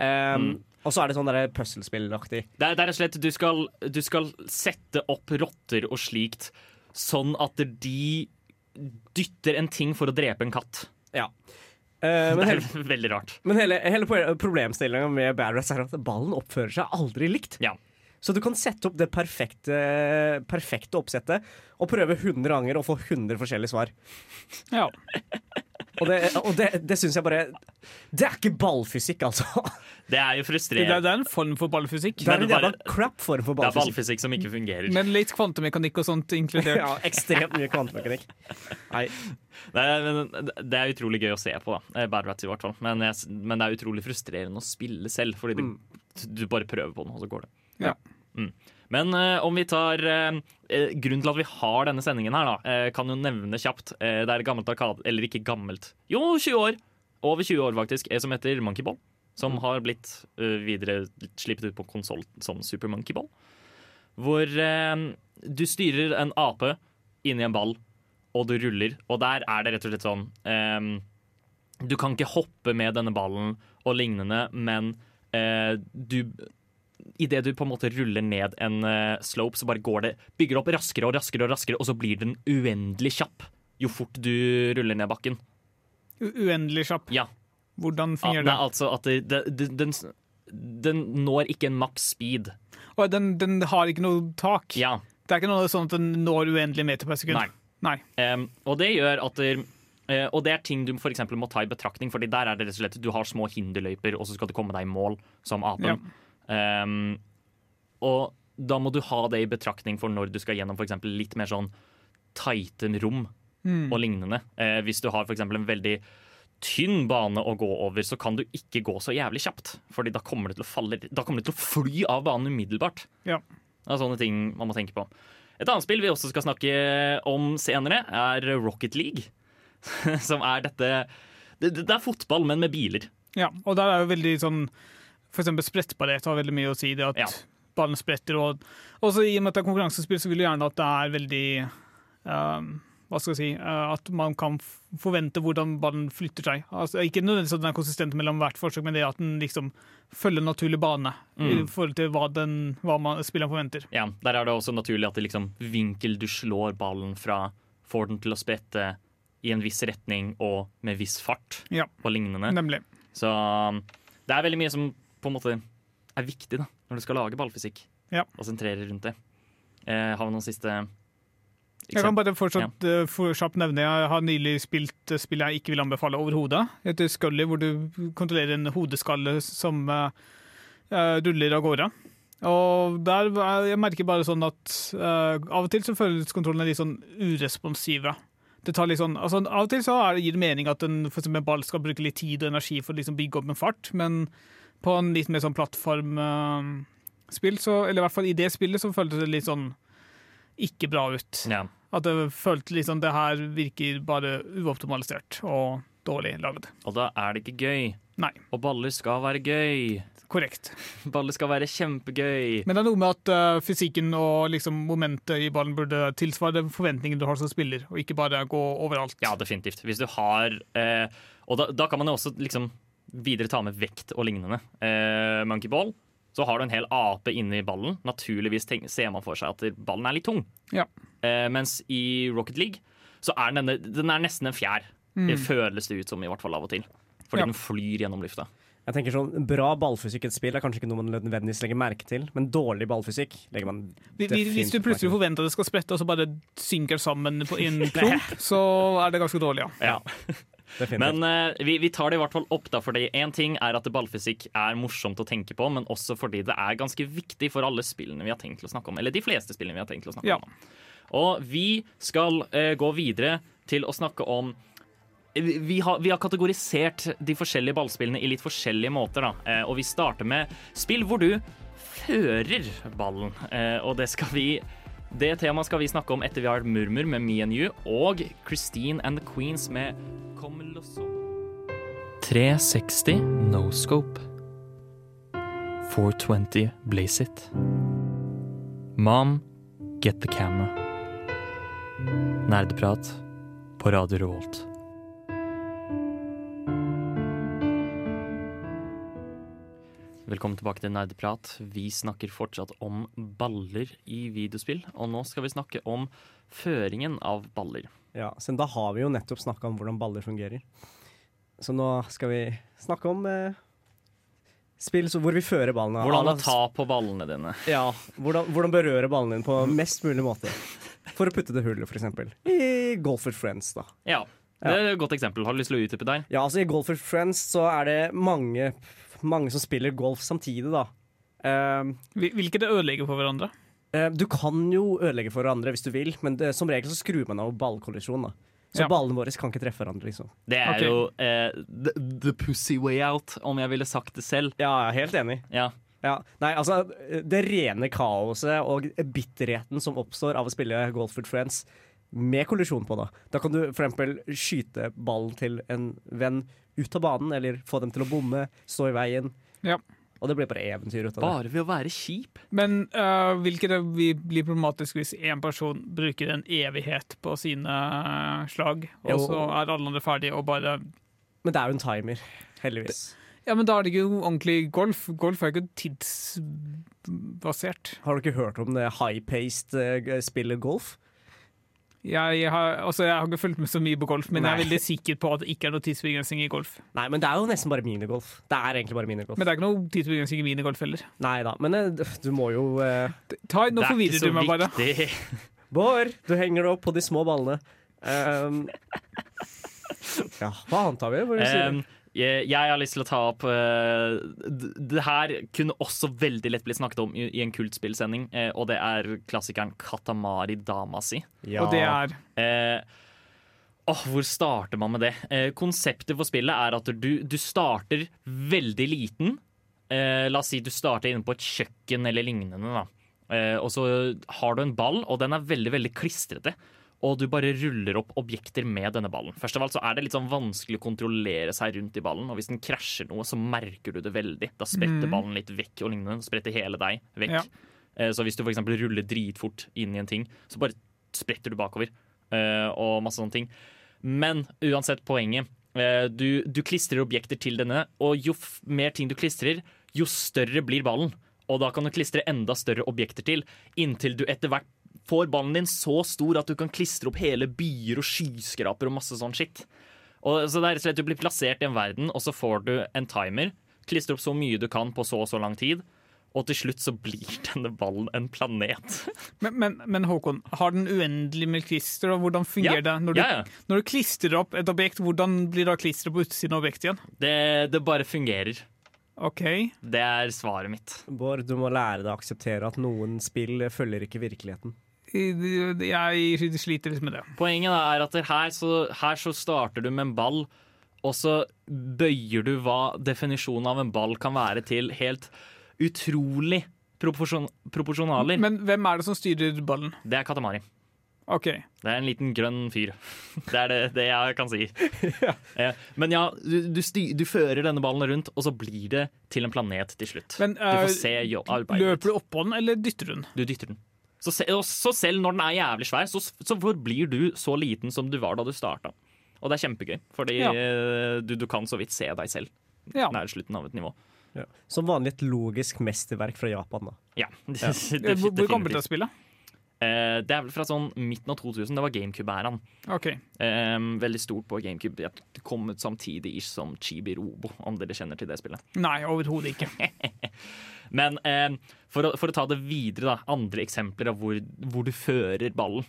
Speaker 3: Um,
Speaker 1: Mm.
Speaker 3: Og så er det sånn der puzzlespillaktig.
Speaker 1: Det er, rett og slett du skal, du skal sette opp rotter og slikt sånn at de dytter en ting for å drepe en katt.
Speaker 3: Ja. Uh, men
Speaker 1: Det
Speaker 3: hele,
Speaker 1: er veldig rart.
Speaker 3: men hele, hele problemstillinga med Bad Rats er at ballen oppfører seg aldri likt.
Speaker 1: Ja.
Speaker 3: Så du kan sette opp det perfekte, perfekte oppsettet og prøve 100 ganger og få 100 forskjellige svar.
Speaker 2: Ja.
Speaker 3: Og det, og det, det syns jeg bare Det er ikke ballfysikk, altså.
Speaker 1: Det er jo
Speaker 2: er,
Speaker 1: frustrerende.
Speaker 2: det er en form for ballfysikk.
Speaker 3: Det er en
Speaker 1: bare-
Speaker 3: jævla crap form for ballfysikk.
Speaker 1: Det er
Speaker 3: ballfysikk.
Speaker 1: som ikke fungerer.
Speaker 2: Men litt kvantemekanikk og sånt inkludert.
Speaker 3: Ja, ekstremt mye kvantemekanikk. Nei.
Speaker 1: Det er, men det er utrolig gøy å se på, da. Eh, Bad Rats i hvert fall. Men, jeg, men det er utrolig frustrerende å spille selv, fordi det, du bare prøver på den, og så går det.
Speaker 2: Ja.
Speaker 1: Mm. Men eh, om vi tar eh, eh, Grunnen til at vi har denne sendingen her, da, eh, kan jo nevne kjapt. Eh, det er gammelt arkade... Eller ikke gammelt. Jo, 20 år! Over 20 år, faktisk. Er som heter Monkey Ball. Som har blitt eh, videre slippet ut på konsoll som Super Monkey Ball. Hvor eh, du styrer en ape inni en ball, og du ruller. Og der er det rett og slett sånn eh, Du kan ikke hoppe med denne ballen og lignende, men eh, du Idet du på en måte ruller ned en eh, slope, så bare går det bygger opp raskere og raskere, og raskere, og så blir den uendelig kjapp jo fort du ruller ned bakken.
Speaker 2: U uendelig kjapp.
Speaker 1: Ja,
Speaker 2: Hvordan fungerer
Speaker 1: det
Speaker 2: det?
Speaker 1: altså at det, det, det, den, den når ikke en maks speed.
Speaker 2: Og den, den har ikke noe tak.
Speaker 1: Ja,
Speaker 2: Det er ikke noe sånn at den når uendelig meter per sekund.
Speaker 1: Nei.
Speaker 2: Nei.
Speaker 1: Um, og det gjør at det, uh, og det er ting du for må ta i betraktning, Fordi der er det rett og slett du har små hinderløyper, og så skal du komme deg i mål som apen.
Speaker 2: Ja.
Speaker 1: Em, og da må du ha det i betraktning for når du skal gjennom for eksempel litt mer sånn tighte rom
Speaker 2: Mm.
Speaker 1: og lignende. Eh, hvis du har for eksempel en veldig tynn bane å gå over, så kan du ikke gå så jævlig kjapt. Fordi da kommer du til å falle Da kommer du til å fly av banen umiddelbart.
Speaker 2: Ja.
Speaker 1: Det er sånne ting man må tenke på. Et annet spill vi også skal snakke om senere, er Rocket League. Som er dette det, det er fotball, men med biler.
Speaker 2: Ja, og der er jo veldig sånn For eksempel sprettbarhet har veldig mye å si. Det at
Speaker 1: Ja.
Speaker 2: ballen spretter. Og også i og med at det er konkurransespill, så vil du gjerne at det er veldig um, hva skal jeg si, uh, at man kan forvente hvordan ballen flytter seg. Altså, ikke nødvendigvis at den er konsistent mellom hvert forsøk, men det at den liksom følger naturlig bane i
Speaker 1: Mm.
Speaker 2: forhold til hva, den, hva man, spilleren forventer.
Speaker 1: Ja, Der er det også naturlig at det liksom vinkel du slår ballen fra, får den til å sprette i en viss retning og med viss fart
Speaker 2: Ja.
Speaker 1: og lignende.
Speaker 2: Nemlig.
Speaker 1: Så um, det er veldig mye som på en måte er viktig da, når du skal lage ballfysikk.
Speaker 2: Ja.
Speaker 1: Og sentrere rundt det. Eh, har vi noen siste
Speaker 2: Jeg kan bare fortsatt ja. for kjapt nevne Jeg har nylig spilt eh, spill jeg ikke vil anbefale overhodet. Et Scully, hvor du kontrollerer en hodeskalle som eh, eh, ruller av gårde. Og der Jeg merker bare sånn at eh, av og til så føles kontrollene litt sånn uresponsive. Det tar litt sånn, altså Av og til så det, gir det mening at en, for en ball skal bruke litt tid og energi for å liksom bygge opp en fart, men på en litt mer sånn plattformspill, så, eller i hvert fall i det spillet, så føltes det litt sånn ikke bra ut.
Speaker 1: Ja.
Speaker 2: At det føltes litt sånn det her virker bare uoptimalisert og dårlig lagd.
Speaker 1: Og da er det ikke gøy.
Speaker 2: Nei.
Speaker 1: Og baller skal være gøy.
Speaker 2: Korrekt.
Speaker 1: Baller skal være kjempegøy.
Speaker 2: Men det er noe med at uh, fysikken og liksom momentet i ballen burde tilsvare forventningene du har som spiller, og ikke bare gå overalt.
Speaker 1: Ja, definitivt. Hvis du har uh, Og da, da kan man jo også liksom videre ta med vekt og lignende. Eh, monkeyball. Så har du en hel ape inni ballen. Naturligvis tenk, ser man for seg at ballen er litt tung.
Speaker 2: Ja.
Speaker 1: Eh, mens i Rocket League så er den, denne, den er nesten en fjær. Det føles det ut som, i hvert fall av og til. Fordi
Speaker 2: Ja.
Speaker 1: den flyr gjennom lufta.
Speaker 3: Jeg tenker sånn, Bra ballfysikk i et spill er kanskje ikke noe man nødvendigvis legger merke til, men dårlig ballfysikk legger man
Speaker 2: Hvis- Hvis hvis du plutselig forventer at det skal sprette, og så bare synker sammen på en klump, så er det ganske dårlig, ja.
Speaker 1: Ja. Men uh, vi, vi tar det i hvert fall opp, da, fordi én ting er at ballfysikk er morsomt å tenke på, men også fordi det er ganske viktig for alle spillene vi har tenkt å snakke om. Eller de fleste spillene vi har tenkt å snakke
Speaker 2: Ja.
Speaker 1: om. Og vi skal uh, gå videre til å snakke om vi vi har, vi har kategorisert de forskjellige ballspillene i litt forskjellige måter. Da. Eh, og vi starter med spill hvor du fører ballen. Eh, og det skal vi det temaet skal vi snakke om etter vi har Murmur med Me and You og Christine and the Queens med Come Losso. 360 No Scope. 420 Blaze It. Mom, Get the Camera. Nerdeprat på Radio Revolt. Velkommen tilbake til Nerdeprat. Vi snakker fortsatt om baller i videospill, og nå skal vi snakke om føringen av baller.
Speaker 3: Ja, så da har vi jo nettopp snakka om hvordan baller fungerer. Så nå skal vi snakke om eh, spill så hvor vi fører ballene.
Speaker 1: Hvordan å ta på ballene dine.
Speaker 3: Ja, hvordan, hvordan berøre ballene dine på mest mulig måte. For å putte det hullet, eksempel. I Golf with Friends, da.
Speaker 1: Ja, det er et godt eksempel. Har du lyst til å utdype der?
Speaker 3: Ja, altså I Golf with Friends så er det mange, mange som spiller golf samtidig, da. Uh,
Speaker 2: Hvil- Hvilket det ødelegger for hverandre.
Speaker 3: Uh, Du kan jo ødelegge for hverandre hvis du vil, men det, som regel så skrur man av ballkollisjon. da Så
Speaker 2: Ja.
Speaker 3: ballene våre kan ikke treffe hverandre. liksom
Speaker 1: Det er
Speaker 2: okay.
Speaker 1: jo eh, the, the pussy way out, om jeg ville sagt det selv.
Speaker 3: Ja, jeg er helt enig.
Speaker 1: Ja.
Speaker 3: Ja. Nei, altså Det rene kaoset og bitterheten som oppstår av å spille Golf with Friends med kollisjon på, da. Da kan du eksempel skyte ballen til en venn ut av banen, eller få dem til å bomme, stå i veien.
Speaker 2: Ja.
Speaker 3: Og det blir bare eventyr ut av det.
Speaker 1: Bare ved å være kjip.
Speaker 2: Men uh, hvilket det vil bli problematisk hvis én person bruker en evighet på sine eh, slag, og
Speaker 3: Jo.
Speaker 2: så er alle andre ferdige og bare
Speaker 3: Men det er jo en timer, heldigvis.
Speaker 2: Ja, men da er det ikke ordentlig golf. Golf er ikke tidsbasert.
Speaker 3: Har du ikke hørt om det high-paced eh, spillet golf?
Speaker 2: Jeg har, altså, jeg har ikke fulgt med så mye på golf, men jeg er veldig sikker på at det ikke er noe tidsbegrensning i golf.
Speaker 3: Nei, men det er jo nesten bare minigolf. Det er egentlig bare minigolf.
Speaker 2: Men det er ikke noe tidsbegrensning i minigolf heller.
Speaker 3: Nei da, men eh, du må jo uh,
Speaker 2: Ta, nå forvirrer du meg bare.
Speaker 1: viktig.
Speaker 3: Bård, du henger det opp på de små ballene. Um, ja, hva annet har vi? Hva er det du sier?
Speaker 1: Jeg, jeg har lyst til å ta opp eh, Det her kunne også veldig lett blitt snakket om i, i en kultspillsending, eh, og det er klassikeren Katamari Damasi
Speaker 3: ja.
Speaker 2: Og det er
Speaker 1: åh, hvor starter man med det? Eh, konseptet for spillet er at du, du starter veldig liten. Eh, la oss si du starter inne på et kjøkken eller lignende. Eh, og så har du en ball, og den er veldig veldig klistrete. Og du bare ruller opp objekter med denne ballen. Først av alt så er det litt sånn vanskelig å kontrollere seg rundt i ballen. Og hvis den krasjer noe, så merker du det veldig. Da spretter
Speaker 2: mm.
Speaker 1: ballen litt vekk og lignende. Spretter hele deg vekk.
Speaker 2: Ja.
Speaker 1: Eh, Så hvis du eksempel ruller dritfort inn i en ting, så bare spretter du bakover. eh, og masse sånne ting. Men uansett poenget. eh, Du, du klistrer objekter til denne, og jo mer ting du klistrer, jo større blir ballen. Og da kan du klistre enda større objekter til, inntil du etter hvert får ballen din så stor at du kan klistre opp hele byer og skyskraper og masse sånn shit. Og, så det er rett og slett Du blir plassert i en verden, og så får du en timer. Klistre opp så mye du kan på så og så lang tid. Og til slutt så blir denne ballen en planet.
Speaker 2: Men, men, men Håkon, har den uendelig med klister, og hvordan fungerer det? Når du,
Speaker 1: ja, ja.
Speaker 2: når du klistrer opp et objekt, hvordan blir da klisteret på utsiden av objektet igjen?
Speaker 1: Det, det bare fungerer.
Speaker 2: OK.
Speaker 1: Det er svaret mitt.
Speaker 3: Bård, du må lære deg å akseptere at noen spill følger ikke virkeligheten.
Speaker 2: Jeg sliter litt med det.
Speaker 1: Poenget er at her så, her så starter du med en ball, og så bøyer du hva definisjonen av en ball kan være til helt utrolig proporsjon proporsjonaler.
Speaker 2: Men hvem er det som styrer ballen?
Speaker 1: Det er Katamari.
Speaker 2: Okay.
Speaker 1: Det er en liten grønn fyr. Det er det, det jeg kan si. ja. Men ja, du, du, styr, du fører denne ballen rundt, og så blir det til en planet til slutt.
Speaker 2: Men
Speaker 1: du får
Speaker 2: eh,
Speaker 1: se jo, arbeidet
Speaker 2: løper du oppå den, eller dytter du den?
Speaker 1: Du dytter den. Så, se, så selv når den er jævlig svær, så, så forblir du så liten som du var da du starta. Og det er kjempegøy, fordi
Speaker 2: Ja.
Speaker 1: eh, du, du kan så vidt se deg selv
Speaker 2: Ja.
Speaker 1: nær slutten av et nivå.
Speaker 3: Som vanlig et logisk mesterverk fra Japan. da.
Speaker 1: Ja,
Speaker 2: ja. Hvor, hvor gammelt er spillet?
Speaker 1: Uh, det er vel fra sånn midten av 2000. Det var GameCube-æraen.
Speaker 2: Okay.
Speaker 1: Eh, veldig stort på GameCube. Det kom ut samtidig ish som Chibi Robo, om dere kjenner til det spillet.
Speaker 2: Nei, overhodet ikke.
Speaker 1: Men eh, for, å, for å ta det videre, da. Andre eksempler av hvor, hvor du fører ballen.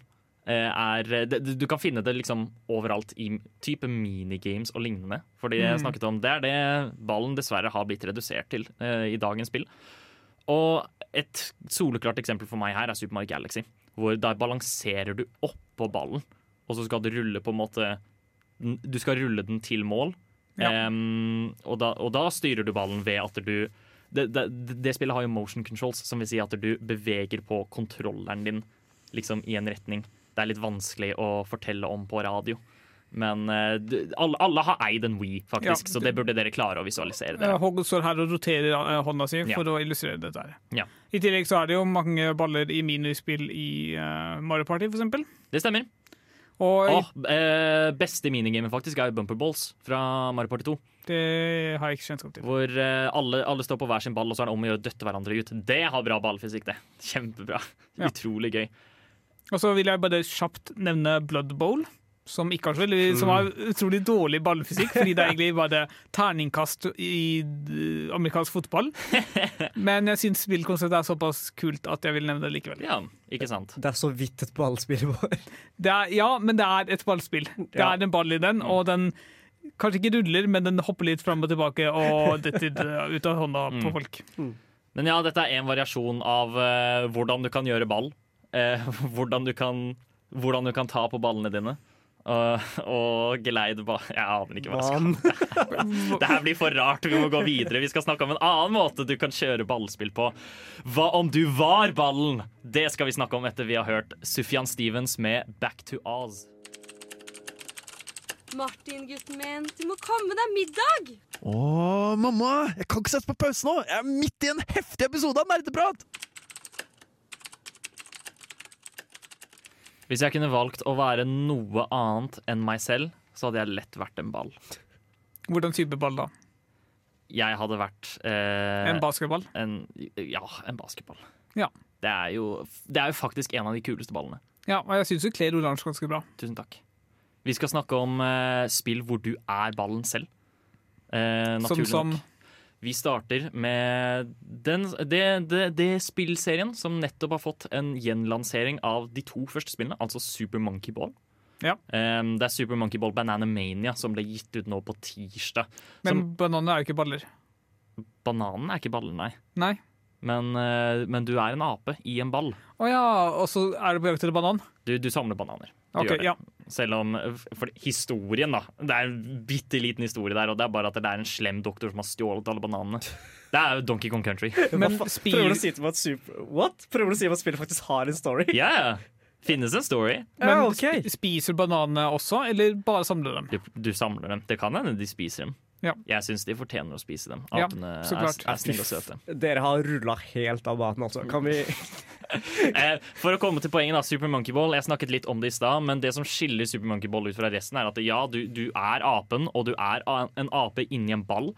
Speaker 1: eh, Er, det, du kan finne det liksom overalt i type minigames og lignende. For det jeg
Speaker 2: Mm.
Speaker 1: snakket om, det er det ballen dessverre har blitt redusert til eh, i dagens spill. Og et soleklart eksempel for meg her er Super Mario Galaxy. Hvor der balanserer du oppå ballen, og så skal du rulle på en måte Du skal rulle den til mål.
Speaker 2: Ja.
Speaker 1: Um, og, da, og da styrer du ballen ved at du det, det, det spillet har jo motion controls, som vil si at du beveger på kontrolleren din liksom i en retning. Det er litt vanskelig å fortelle om på radio. Men uh, alle, alle har eid en Wii, faktisk,
Speaker 2: Ja,
Speaker 1: så det burde dere klare å visualisere. Dere.
Speaker 2: Håkon står her og roterer eh, hånda si
Speaker 1: Ja.
Speaker 2: for å illustrere dette. her.
Speaker 1: Ja.
Speaker 2: I tillegg så er det jo mange baller i minispill i uh, Mario Party, eksempel.
Speaker 1: Det stemmer.
Speaker 2: Og
Speaker 1: Åh, eh, beste minigamet faktisk er Bumper Balls fra Mario Party 2.
Speaker 2: det har jeg ikke kjennskap til.
Speaker 1: Hvor eh, alle, alle står på hver sin ball, og så er det om å gjøre å døtte hverandre ut. Det har bra ballfysikk, det. Kjempebra.
Speaker 2: Ja.
Speaker 1: Utrolig gøy.
Speaker 2: Og så vil jeg bare kjapt nevne Blood Bowl. Som, ikke har så veldig, som har utrolig dårlig ballfysikk, fordi det er egentlig bare terningkast i eh, amerikansk fotball. Men jeg syns spillkonseptet er såpass kult at jeg vil nevne det likevel.
Speaker 1: Ja, ikke sant?
Speaker 3: Det er så vidt et ballspill. vår.
Speaker 2: Det er, ja, men det er et ballspill. Det er en ball i den, og den kanskje ikke ruller, men den hopper litt fram og tilbake og detter ut av hånda på
Speaker 1: Mm.
Speaker 2: folk.
Speaker 1: Men ja, dette er en variasjon av uh, hvordan du kan gjøre ball. Uh, hvordan, du kan, hvordan du kan ta på ballene dine. Og, og geleide ball Jeg aner ikke hva jeg skal. Det her blir for rart, vi må gå videre. Vi skal snakke om en annen måte du kan kjøre ballspill på. Hva om du var ballen? Det skal vi snakke om etter vi har hørt Sufjan Stevens med Back to Oz.
Speaker 7: Martin, gutten min, du må komme deg middag!
Speaker 4: Å, mamma! Jeg kan ikke sette på pause nå! Jeg er midt i en heftig episode av Nerdeprat!
Speaker 1: Hvis jeg kunne valgt å være noe annet enn meg selv, så hadde jeg lett vært en ball.
Speaker 2: Hvordan type ball da?
Speaker 1: Jeg hadde vært eh,
Speaker 2: En basketball?
Speaker 1: en, Ja, en basketball.
Speaker 2: Ja.
Speaker 1: Det er, jo, det er jo faktisk en av de kuleste ballene.
Speaker 2: Ja, og jeg syns du kler oransje ganske bra.
Speaker 1: Tusen takk. Vi skal snakke om eh, spill hvor du er ballen selv. Eh, naturlig
Speaker 2: som
Speaker 1: nok. Vi starter med den, det, det, det spillserien som nettopp har fått en gjenlansering av de to første spillene, altså Super Monkey Ball.
Speaker 2: Ja.
Speaker 1: Um, det er Super Monkey Ball Banana Mania som ble gitt ut nå på tirsdag.
Speaker 2: Men bananer er jo ikke baller.
Speaker 1: Bananen er ikke baller, nei.
Speaker 2: Nei.
Speaker 1: Men, uh, men du er en ape i en ball.
Speaker 2: Å ja, og så er det på jakt etter banan?
Speaker 1: Du, du samler bananer. Du
Speaker 2: Ok,
Speaker 1: gjør det.
Speaker 2: ja.
Speaker 1: Selv om For historien, da. Det er en bitte liten historie der, og det er bare at det er en slem doktor som har stjålet alle bananene. Det er jo Donkey Kong Country.
Speaker 2: Men
Speaker 3: Hva fa- Prøver du å si til meg at super... What? Prøver du å si at spillet faktisk har en story?
Speaker 1: Ja, ja. Finnes en story.
Speaker 2: Men
Speaker 3: Ja, okay.
Speaker 2: sp- spiser bananene også, eller bare samler dem?
Speaker 1: Du, du samler dem. Det kan hende de spiser dem.
Speaker 2: Ja.
Speaker 1: Jeg syns de fortjener å spise dem. Apene
Speaker 2: ja,
Speaker 1: er, er snille og søte.
Speaker 3: Dere har rulla helt av maten, altså. Kan vi
Speaker 1: Eh, for å komme til poenget, da, Super Monkey Ball. Jeg snakket litt om det i stad, men det som skiller Super Monkey Ball ut fra resten, er at ja, du, du er apen, og du er en ape inni en ball.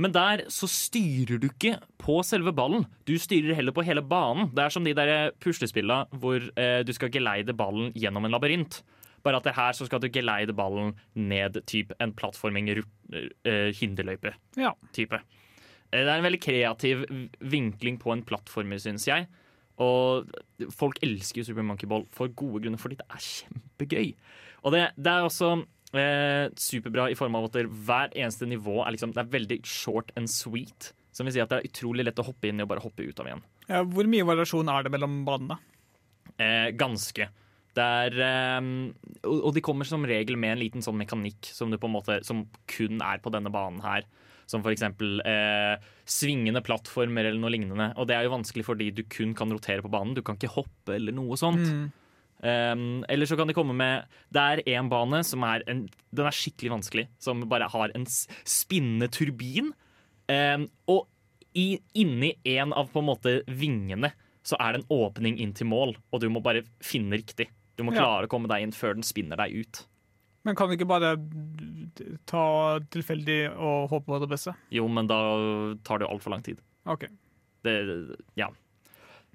Speaker 1: Men der så styrer du ikke på selve ballen. Du styrer heller på hele banen. Det er som de der puslespilla hvor eh, du skal geleide ballen gjennom en labyrint. Bare at det her så skal du geleide ballen ned typ en plattforming ru- eh,
Speaker 2: Ja.
Speaker 1: Eh, Det er en veldig kreativ vinkling på en plattformer, syns jeg. Og folk elsker Super Monkey Ball for gode grunner, fordi det er kjempegøy. Og det, det er også eh, superbra i form av at hver eneste nivå er, liksom, det er veldig short and sweet. Som vil si at det er utrolig lett å hoppe inn i og bare hoppe ut av igjen.
Speaker 2: Ja, hvor mye variasjon er det mellom banene?
Speaker 1: Eh, ganske. Det er, eh, og, de kommer som regel med en liten sånn mekanikk som, du på en måte, som kun er på denne banen her. Som eksempel eh, svingende plattformer eller noe lignende. Og det er jo vanskelig fordi du kun kan rotere på banen. Du kan ikke hoppe eller noe sånt.
Speaker 2: Mm.
Speaker 1: Um, eller så kan de komme med Det er en bane som er en, Den er skikkelig vanskelig. Som bare har en spinnende turbin. Um, og i, inni en av på en måte vingene så er det en åpning inn til mål, og du må bare finne riktig. Du må klare å komme deg inn før den spinner deg ut.
Speaker 2: Men kan vi ikke bare ta tilfeldig og håpe på det beste?
Speaker 1: Jo, men da tar det jo altfor lang tid.
Speaker 2: OK.
Speaker 1: Det, ja.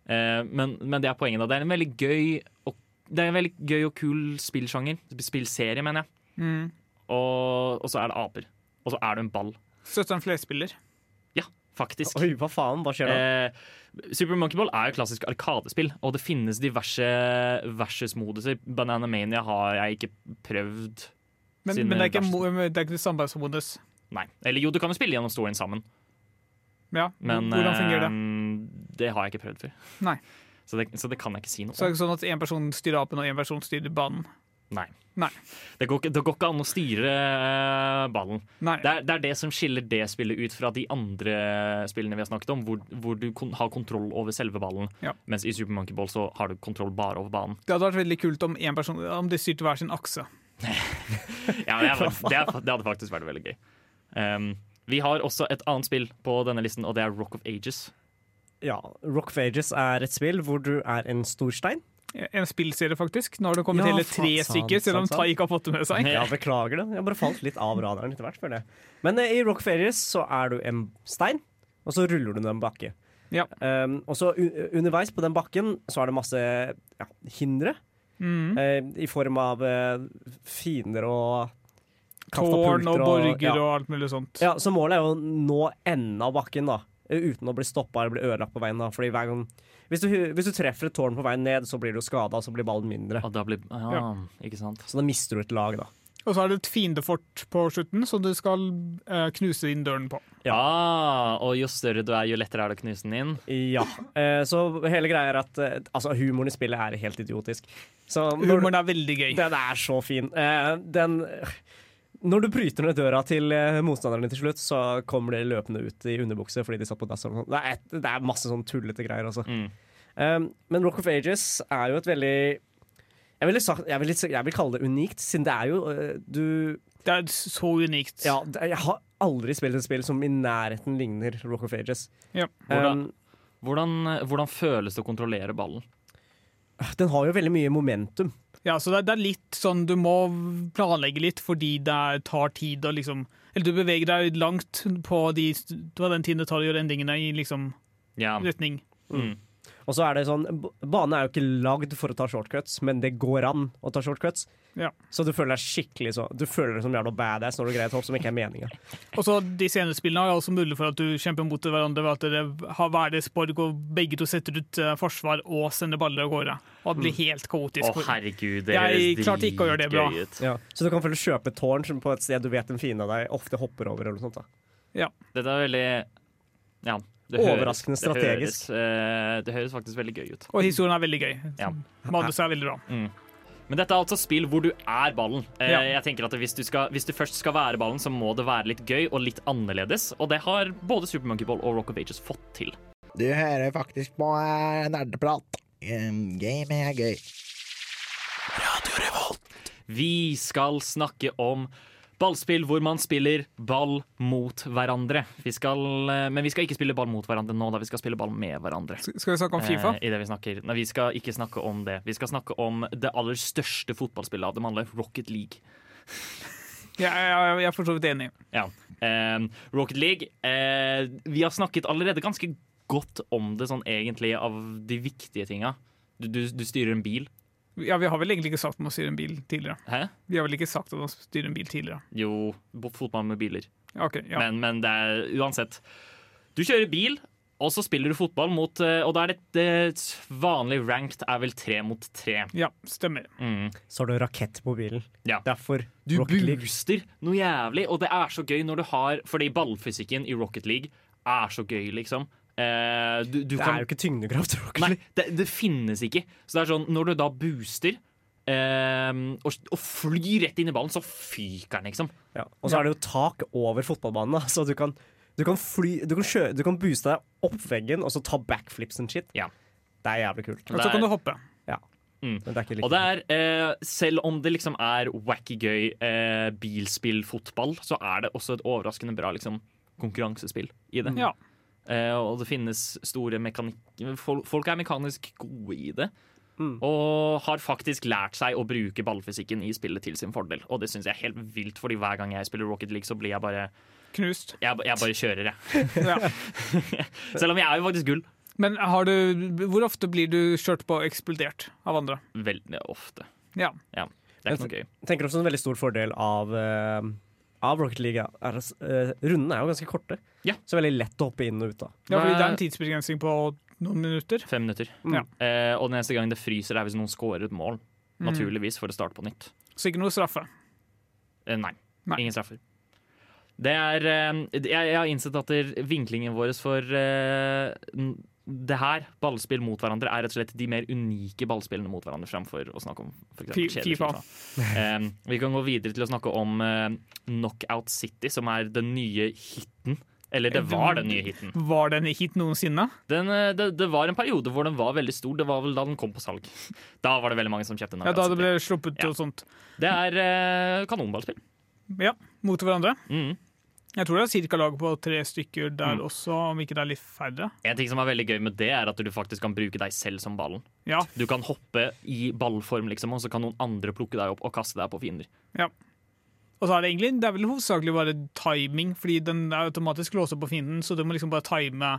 Speaker 1: Eh, men, men det er poenget. da Det er en veldig gøy og, Det er en veldig gøy og kul spillsjanger. Spillserie, mener jeg.
Speaker 2: Mm.
Speaker 1: Og, og så er det aper. Og så er du en ball.
Speaker 2: Støtter en flerspiller.
Speaker 1: Faktisk.
Speaker 3: Oi, hva faen? Hva skjer da?
Speaker 1: Eh, Super Monkey Ball er jo klassisk arkadespill, og det finnes diverse versus-moduser. Banana Mania har jeg ikke prøvd.
Speaker 2: Men, men det er ikke, det er ikke samarbeidsmodus.
Speaker 1: Nei. Eller jo, du kan jo spille gjennom storyen sammen,
Speaker 2: Ja,
Speaker 1: men
Speaker 2: Hvordan fungerer det?
Speaker 1: eh, det har jeg ikke prøvd før.
Speaker 2: Nei.
Speaker 1: Så det, så det kan jeg ikke si noe om.
Speaker 2: Så er det ikke sånn at én person styrer apen, og én person styrer banen?
Speaker 1: Nei.
Speaker 2: Nei.
Speaker 1: Det går, ikke- det går ikke an å styre eh, ballen.
Speaker 2: Nei.
Speaker 1: Det er, det er det som skiller det spillet ut fra de andre spillene vi har snakket om, hvor, hvor du kon har kontroll over selve ballen.
Speaker 2: Ja.
Speaker 1: Mens i Super Monkey Ball så har du kontroll bare over banen.
Speaker 2: Det hadde vært veldig kult om, en person, om de styrte hver sin akse.
Speaker 1: Ja, det, er, det, er, det hadde faktisk vært veldig gøy. Um, vi har også et annet spill på denne listen, og det er Rock of Ages.
Speaker 3: Ja, Rock of Ages er et spill hvor du er en stor stein.
Speaker 2: En spillserie, faktisk. Nå har det kommet
Speaker 3: Ja,
Speaker 2: hele tre
Speaker 3: sant,
Speaker 2: stykker, selv om. Tai ikke har fått det med seg.
Speaker 3: Ja, beklager det. Jeg bare falt litt av radaren etter hvert, føler jeg. Men eh, i Rock Ferries så er du en stein, og så ruller du ned en bakke.
Speaker 2: Ja.
Speaker 3: Um, og så underveis på den bakken så er det masse ja, hindre.
Speaker 2: Mm.
Speaker 3: Uh, I form av uh, fiender og
Speaker 2: Tårn og borger og,
Speaker 3: ja.
Speaker 2: og alt mulig sånt.
Speaker 3: Ja, så målet er jo å nå enden av bakken, da. Eh, Uten å bli stoppa eller bli ødelagt på veien. da Fordi hver gang hvis du, hvis du treffer et tårn på veien ned, så blir du skada, så blir ballen mindre.
Speaker 1: Og da blir, ja,
Speaker 2: Ja.
Speaker 1: Ikke sant?
Speaker 3: Så da mister du et lag, da.
Speaker 2: Og så er det et fiendefort på slutten, som du skal eh, knuse inn døren på.
Speaker 1: Ja. Ah, og jo større du er, jo lettere er det å knuse den inn.
Speaker 3: Ja. Eh, så hele greia er at eh, Altså, humoren i spillet er helt idiotisk. Så når,
Speaker 2: Humoren er veldig gøy.
Speaker 3: Den er så fin. Eh, den Når du bryter ned døra til eh, motstanderne til slutt, så kommer de løpende ut i underbukse fordi de satt på dass. sånn. Det, er et- det er masse sånn tullete greier, altså.
Speaker 1: Mm.
Speaker 3: Um, men Rock of Ages er jo et veldig jeg vil, sagt, jeg, vil, jeg vil kalle det unikt, siden det er jo øh, du
Speaker 2: Det er så unikt.
Speaker 3: Ja, jeg har aldri spilt et spill som i nærheten ligner Rock of Ages.
Speaker 2: Ja.
Speaker 1: Hvordan-
Speaker 3: Um,
Speaker 1: Hvordan, hvordan føles det å kontrollere ballen?
Speaker 3: den har jo veldig mye momentum.
Speaker 2: Ja, så det, er- det er litt sånn du må planlegge litt fordi det er- tar tid å liksom Eller du beveger deg langt på, de, på den tiden det tar å gjøre endringene i liksom
Speaker 1: Ja.
Speaker 2: retning.
Speaker 1: Mm.
Speaker 3: Og så er det sånn, Bane er jo ikke lagd for å ta shortcuts, men det går an å ta shortcuts.
Speaker 2: Ja.
Speaker 3: Så du føler deg skikkelig så Du føler deg som jævla badass når du greier et hopp som ikke er meninga.
Speaker 2: Og så De senere spillene har også mulighet for at du kjemper mot hverandre ved at dere har hver deres borg, og begge to setter ut eh, forsvar og sender baller av gårde. Og det blir helt kaotisk.
Speaker 1: Å,
Speaker 2: Oh,
Speaker 1: herregud, det
Speaker 2: Jeg klarte ikke å gjøre det bra.
Speaker 3: Ja. Så du kan følge kjøpe tårn som på et sted du vet en fiende av deg ofte hopper over. eller noe sånt da. Ja.
Speaker 1: Dette er veldig Ja. Det
Speaker 3: Overraskende
Speaker 1: høres,
Speaker 3: strategisk.
Speaker 1: Høres, eh, det høres faktisk veldig gøy ut.
Speaker 2: Og historien er veldig gøy.
Speaker 1: Ja.
Speaker 2: Manuset er veldig bra.
Speaker 1: Men dette er altså spill hvor du er ballen. Eh,
Speaker 2: Ja.
Speaker 1: Jeg tenker at hvis du, skal, hvis du først skal være ballen, så må det være litt gøy og litt annerledes. Og det har både Super Monkey Ball og Rock of Ages fått til.
Speaker 4: Du hører faktisk på eh, nerdeprat. Um, Game er gøy.
Speaker 1: Vi skal snakke om Ballspill hvor man spiller ball mot hverandre. Vi skal, eh, men vi skal ikke spille ball mot hverandre nå, da vi skal spille ball med hverandre.
Speaker 2: Skal vi snakke om Fifa?
Speaker 1: Eh, i det vi, snakker. Nei, vi skal ikke snakke om det. Vi skal snakke om det aller største fotballspillet av dem alle, Rocket League.
Speaker 2: Ja, jeg, jeg er for så vidt enig.
Speaker 1: Ja. Eh, Rocket League eh, Vi har snakket allerede ganske godt om det sånn egentlig av de viktige tinga. Du, du, du styrer en bil.
Speaker 2: Ja, Vi har vel egentlig ikke sagt om å styre en bil tidligere.
Speaker 1: Hæ?
Speaker 2: Vi har vel ikke sagt om å styre en bil tidligere.
Speaker 1: Jo, fotball med biler.
Speaker 2: Okay, ja.
Speaker 1: Men, men det er uansett. Du kjører bil, og så spiller du fotball mot eh, Og da er det, et vanlig ranked er vel tre mot tre.
Speaker 2: ja, stemmer.
Speaker 1: Mm.
Speaker 3: Så har du rakett på bilen.
Speaker 1: Ja.
Speaker 3: Derfor
Speaker 1: Du
Speaker 3: Rocket League.
Speaker 1: booster noe jævlig, og det er så gøy når du har Fordi ballfysikken i Rocket League er så gøy, liksom. Eh, du, du
Speaker 3: Det
Speaker 1: kan,
Speaker 3: er jo ikke tyngdekraft.
Speaker 1: Nei, det, det finnes ikke. Så det er sånn, når du da booster uh, og, og flyr rett inn i ballen, så fyker den, liksom.
Speaker 3: Ja. Og så er det jo tak over fotballbanen, da, så du kan, du kan fly Du kan, kjø, du kan booste deg opp veggen og så ta backflips and shit.
Speaker 1: Ja.
Speaker 3: Det er jævlig kult.
Speaker 2: Og så kan du hoppe.
Speaker 3: Men det er ikke like
Speaker 1: Og det er, eh, selv om det liksom er wacky gøy eh, bilspill-fotball, så er det også et overraskende bra liksom, konkurransespill i det.
Speaker 2: Ja.
Speaker 1: Eh, og det finnes store mekanikk... Folk, er mekanisk gode i det.
Speaker 3: Mm.
Speaker 1: Og har faktisk lært seg å bruke ballfysikken i spillet til sin fordel. Og det syns jeg er helt vilt, fordi hver gang jeg spiller Rocket League, så blir jeg bare
Speaker 2: Knust.
Speaker 1: Jeg, jeg bare kjører, jeg. Selv om jeg er jo faktisk gull.
Speaker 2: Men har du, hvor ofte blir du kjørt på og eksplodert av andre?
Speaker 1: Veldig ofte.
Speaker 2: Ja.
Speaker 1: Det er ikke noe gøy.
Speaker 3: Jeg tenker også en veldig stor fordel av, eh, av Rocket League er at rundene er jo ganske korte.
Speaker 1: Ja.
Speaker 3: Så veldig lett å hoppe inn og ut av.
Speaker 2: ja, fordi det er en tidsbegrensning på noen minutter.
Speaker 1: Fem minutter.
Speaker 2: Ja.
Speaker 1: Eh, og den eneste gangen det fryser, er hvis noen scorer et mål.
Speaker 2: Mm.
Speaker 1: Naturligvis, for å starte på nytt.
Speaker 2: Så ikke noe straffe.
Speaker 1: Eh, nei.
Speaker 2: Nei.
Speaker 1: Ingen straffer. Det er eh, jeg, jeg har innsett at vinklingen vår for eh, det her, ballspill mot hverandre, er rett og slett de mer unike ballspillene mot hverandre fremfor å snakke om kjedelige
Speaker 2: FIFA.
Speaker 1: Eh, vi kan gå videre til å snakke om eh, Knockout City, som er den nye hiten. Eller det var den nye hiten.
Speaker 2: Var den hit noensinne?
Speaker 1: Den, eh, det, det var en periode hvor den var veldig stor. Det var vel da den kom på salg. Da var det veldig mange som kjøpte
Speaker 2: Ja,
Speaker 1: Knockout
Speaker 2: Da det ble sluppet
Speaker 1: Ja.
Speaker 2: og sånt.
Speaker 1: Det er eh, kanonballspill.
Speaker 2: Ja, mot hverandre.
Speaker 1: Mm.
Speaker 2: Jeg tror det er cirka lag på tre stykker der
Speaker 1: Mm.
Speaker 2: også, om ikke det er litt færre.
Speaker 1: En ting som er veldig gøy med det, er at du faktisk kan bruke deg selv som ballen.
Speaker 2: Ja,
Speaker 1: Du kan hoppe i ballform, liksom, og så kan noen andre plukke deg opp og kaste deg på fiender.
Speaker 2: Og så er det egentlig det er vel hovedsakelig bare timing, fordi den er automatisk låser på fienden, så du må liksom bare time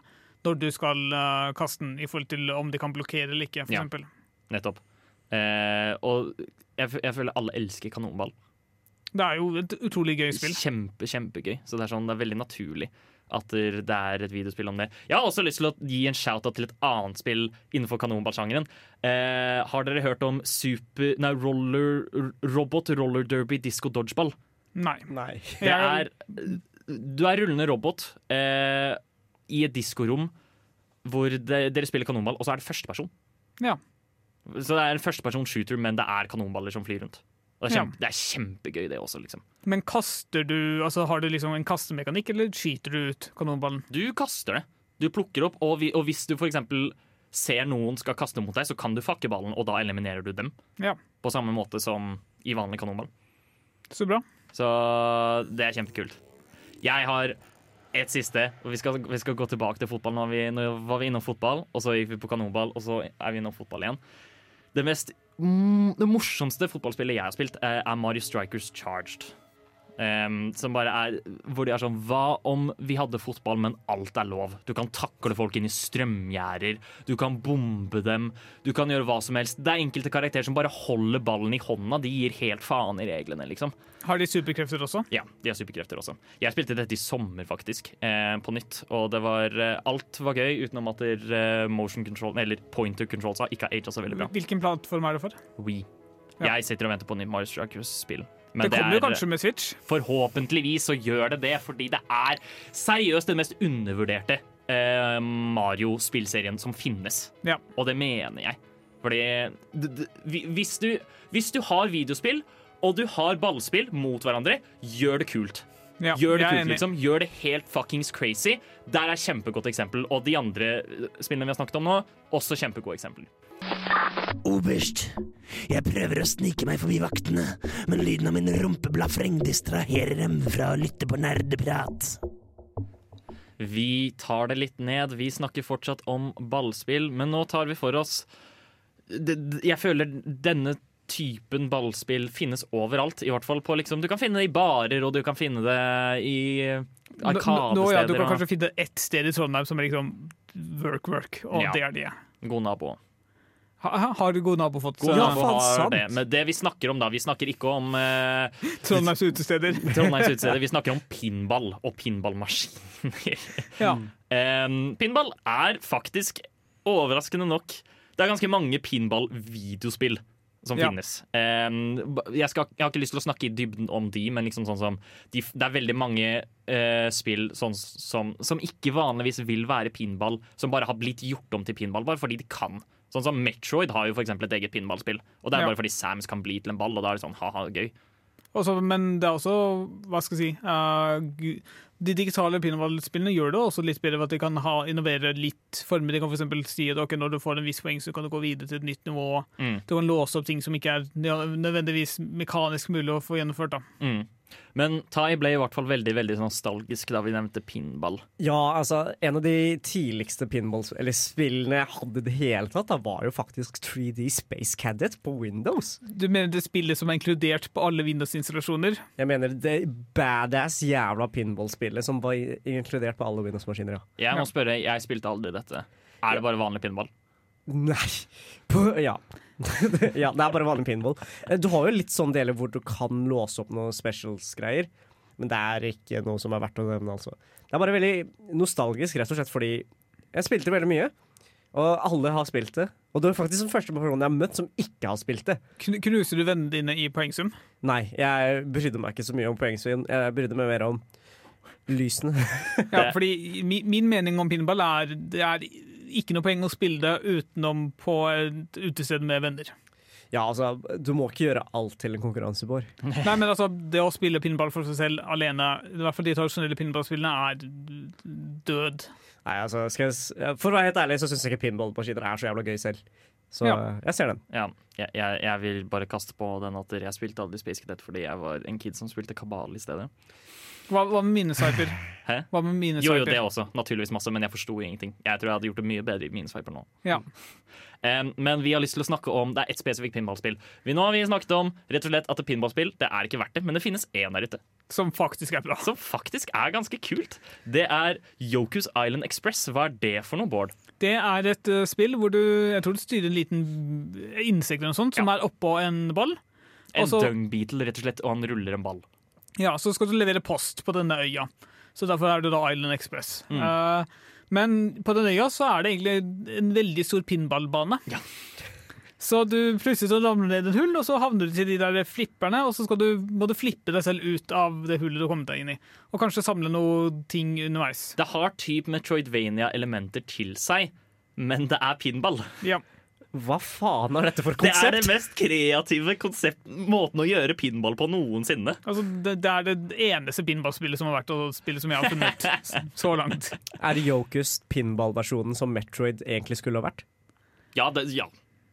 Speaker 2: når du skal uh, kaste den, i forhold til om de kan blokkere eller ikke, for
Speaker 1: Ja.
Speaker 2: eksempel.
Speaker 1: Nettopp. Eh, og jeg, jeg føler alle elsker kanonball.
Speaker 2: Det er jo et utrolig gøy spill.
Speaker 1: Kjempe, kjempegøy. Så det er, sånn, det er veldig naturlig at det det er et videospill om det. Jeg har også lyst til å gi en shout-out til et annet spill innenfor kanonballsjangeren. Eh, har dere hørt om super, nei, roller, Robot Roller Derby Disco Dodgeball?
Speaker 2: Nei.
Speaker 3: Nei.
Speaker 1: Det er, du er rullende robot eh, i et diskorom hvor de, dere spiller kanonball, og så er det førsteperson.
Speaker 2: Ja.
Speaker 1: Så det er en førsteperson shooter, men det er kanonballer som flyr rundt. Og det, er
Speaker 2: Ja.
Speaker 1: det er kjempegøy, det også, liksom.
Speaker 2: Men kaster du altså Har du liksom en kastemekanikk, eller skyter du ut kanonballen?
Speaker 1: Du kaster det. Du plukker opp, og, vi, og hvis du eksempel ser noen skal kaste mot deg, så kan du fakke ballen, og da eliminerer du dem.
Speaker 2: Ja.
Speaker 1: På samme måte som i vanlig kanonball.
Speaker 2: Så bra.
Speaker 1: Så det er kjempekult. Jeg har et siste. og Vi skal, vi skal gå tilbake til fotball. Nå, vi, nå var vi innom fotball, og så gikk vi på kanonball, og så er vi innom fotball igjen. Det, mest, mm, det morsomste fotballspillet jeg har spilt, eh, er Mario Strikers Charged. Em, som bare er Hvor de er sånn Hva om vi hadde fotball, men alt er lov? Du kan takle folk inn i strømgjerder. Du kan bombe dem. Du kan gjøre hva som helst. Det er enkelte karakterer som bare holder ballen i hånda. De gir helt faen i reglene, liksom.
Speaker 2: Har de superkrefter også?
Speaker 1: Ja, de har superkrefter også. Jeg spilte dette i sommer, faktisk, eh, på nytt. Og det var eh, Alt var gøy, utenom at der, eh, motion control, eller pointer controls ikke har aga så veldig bra.
Speaker 2: Hvilken plattform er det for?
Speaker 1: We.
Speaker 2: Ja.
Speaker 1: Jeg sitter og venter på nytt Mario Strikers-spill.
Speaker 2: det kommer jo kanskje med Switch.
Speaker 1: Forhåpentligvis så gjør det det, fordi det er seriøst den mest undervurderte eh, Mario-spillserien som finnes.
Speaker 2: Ja.
Speaker 1: Og det mener jeg. Fordi hvis du, hvis du har videospill og du har ballspill mot hverandre, gjør det kult.
Speaker 2: Ja,
Speaker 1: Gjør det
Speaker 2: er
Speaker 1: kult, liksom. Gjør det helt fuckings crazy. Der er kjempegodt eksempel. Og de andre eh, spillene vi har snakket om nå, også kjempegode eksempler.
Speaker 8: Oberst, jeg prøver å snike meg forbi vaktene, men lyden av min rumpeblafreng distraherer dem fra å lytte på nerdeprat.
Speaker 1: Vi tar det litt ned. Vi snakker fortsatt om ballspill, men nå tar vi for oss Jeg føler denne typen ballspill finnes overalt. I hvert fall på liksom Du kan finne det i barer, og du kan finne det i
Speaker 2: Nå, nå,
Speaker 1: arkadesteder.
Speaker 2: ja, du kan kanskje finne ett sted i Trondheim som er liksom work-work, og
Speaker 1: Ja.
Speaker 2: det er det.
Speaker 1: God nabo.
Speaker 2: Ha, har du god nabo fått
Speaker 1: God
Speaker 2: Ja,
Speaker 1: faen har det. Men det vi snakker om da, vi snakker ikke om eh,
Speaker 2: Trondheims utesteder?
Speaker 1: Trondheims utesteder. Vi snakker om pinball og pinballmaskiner.
Speaker 2: Ja.
Speaker 1: um, pinball er faktisk overraskende nok Det er ganske mange pinball-videospill som
Speaker 2: Ja.
Speaker 1: finnes. Um, jeg, skal, jeg har ikke lyst til å snakke i dybden om de, men liksom sånn som de, det er veldig mange uh, spill sånn som, som ikke vanligvis vil være pinball, som bare har blitt gjort om til pinball bare fordi de kan. Sånn som Metroid har jo for et eget pinballspill. Og det er bare fordi Sams kan bli til en ball, og da er det sånn ha-ha, gøy.
Speaker 2: Også, men det er også, hva skal jeg si uh, De digitale pinballspillene gjør det også litt bedre ved at de kan ha, innovere litt former. De kan f.eks. si at okay, når du får en viss poeng, så kan du gå videre til et nytt nivå.
Speaker 1: Mm.
Speaker 2: Du kan låse opp ting som ikke er nødvendigvis mekanisk mulig å få gjennomført. da.
Speaker 1: Mm. Men Tai ble i hvert fall veldig veldig nostalgisk da vi nevnte pinball.
Speaker 3: Ja, altså, en av de tidligste pinballs, eller spillene jeg hadde i det hele tatt, da, var jo faktisk 3D Space Cadet på Windows.
Speaker 2: Du mener det spillet som er inkludert på alle Windows-installasjoner?
Speaker 3: Jeg mener det badass jævla pinballspillet som var inkludert på alle Windows-maskiner, ja.
Speaker 1: Jeg må spørre, jeg spilte aldri dette. Er det bare vanlig pinball?
Speaker 3: Nei. På, ja. ja, det er bare vanlig pinball. Eh, Du har jo litt sånne deler hvor du kan låse opp noen specials-greier, men det er ikke noe som er verdt å nevne, altså. Det er bare veldig nostalgisk, rett og slett fordi jeg spilte veldig mye. Og alle har spilt det. Og du er faktisk den første personen jeg har møtt som ikke har spilt det.
Speaker 2: Kn- Knuser du vennene dine i poengsum?
Speaker 3: Nei, jeg brydde meg ikke så mye om poengsum. Jeg brydde meg mer om lysene.
Speaker 2: Ja, fordi mi, Min mening om pinball er det er ikke noe poeng å spille det utenom på et utested med venner.
Speaker 3: Ja, altså, du må ikke gjøre alt til en konkurranse, Bård.
Speaker 2: Nei, men altså, Det å spille pinball for seg selv alene, i hvert fall de tradisjonelle pinballspillene, er død.
Speaker 3: Nei, altså, skal jeg, For å være helt ærlig så syns jeg ikke pinball på pinballmaskiner er så jævla gøy selv. Så
Speaker 2: Ja.
Speaker 3: jeg ser den.
Speaker 1: Ja, jeg, jeg, jeg vil bare kaste på den at jeg spilte aldri Space Cadet fordi jeg var en kid som spilte kabal i stedet.
Speaker 2: Hva, hva med minesviper?
Speaker 1: Hæ?
Speaker 2: Hva med
Speaker 1: Jo, jo, det også. Naturligvis masse, men jeg forsto ingenting. Jeg tror jeg hadde gjort det mye bedre i Minesviper nå.
Speaker 2: Ja.
Speaker 1: Um, men vi har lyst til å snakke om Det er ett spesifikt pinballspill. Vi nå har vi snakket om rett og slett at et pinballspill det er ikke verdt det, men det finnes én der ute.
Speaker 2: Som faktisk er bra.
Speaker 1: Som faktisk er ganske kult. Det er Yokus Island Express. Hva er det for noe, Bård?
Speaker 2: Det er et uh, spill hvor du jeg tror du styrer en liten insekt eller noe sånt, som er oppå en ball.
Speaker 1: En dung beetle, rett og slett, og han ruller en ball.
Speaker 2: Ja, så skal du levere post på denne øya. Så derfor er det da Island Express.
Speaker 1: Mm.
Speaker 2: Uh, men på den øya så er det egentlig en veldig stor pinballbane. Ja. Så du plutselig så ramler ned et hull, og så havner du til de der flipperne, og så skal du, må du flippe deg selv ut av det hullet du kom deg inn i. Og kanskje samle noe ting underveis.
Speaker 1: Det har typ Metroidvania-elementer til seg, men det er pinball.
Speaker 2: Ja.
Speaker 3: Hva faen er dette for konsept?
Speaker 1: Det er det mest kreative konsept, måten å gjøre pinball på noensinne.
Speaker 2: Altså, det, det er det eneste pinballspillet som har vært å spille som jeg har funnet så langt.
Speaker 3: Er Yokus pinballversjonen som Metroid egentlig skulle ha vært?
Speaker 1: Ja, det, ja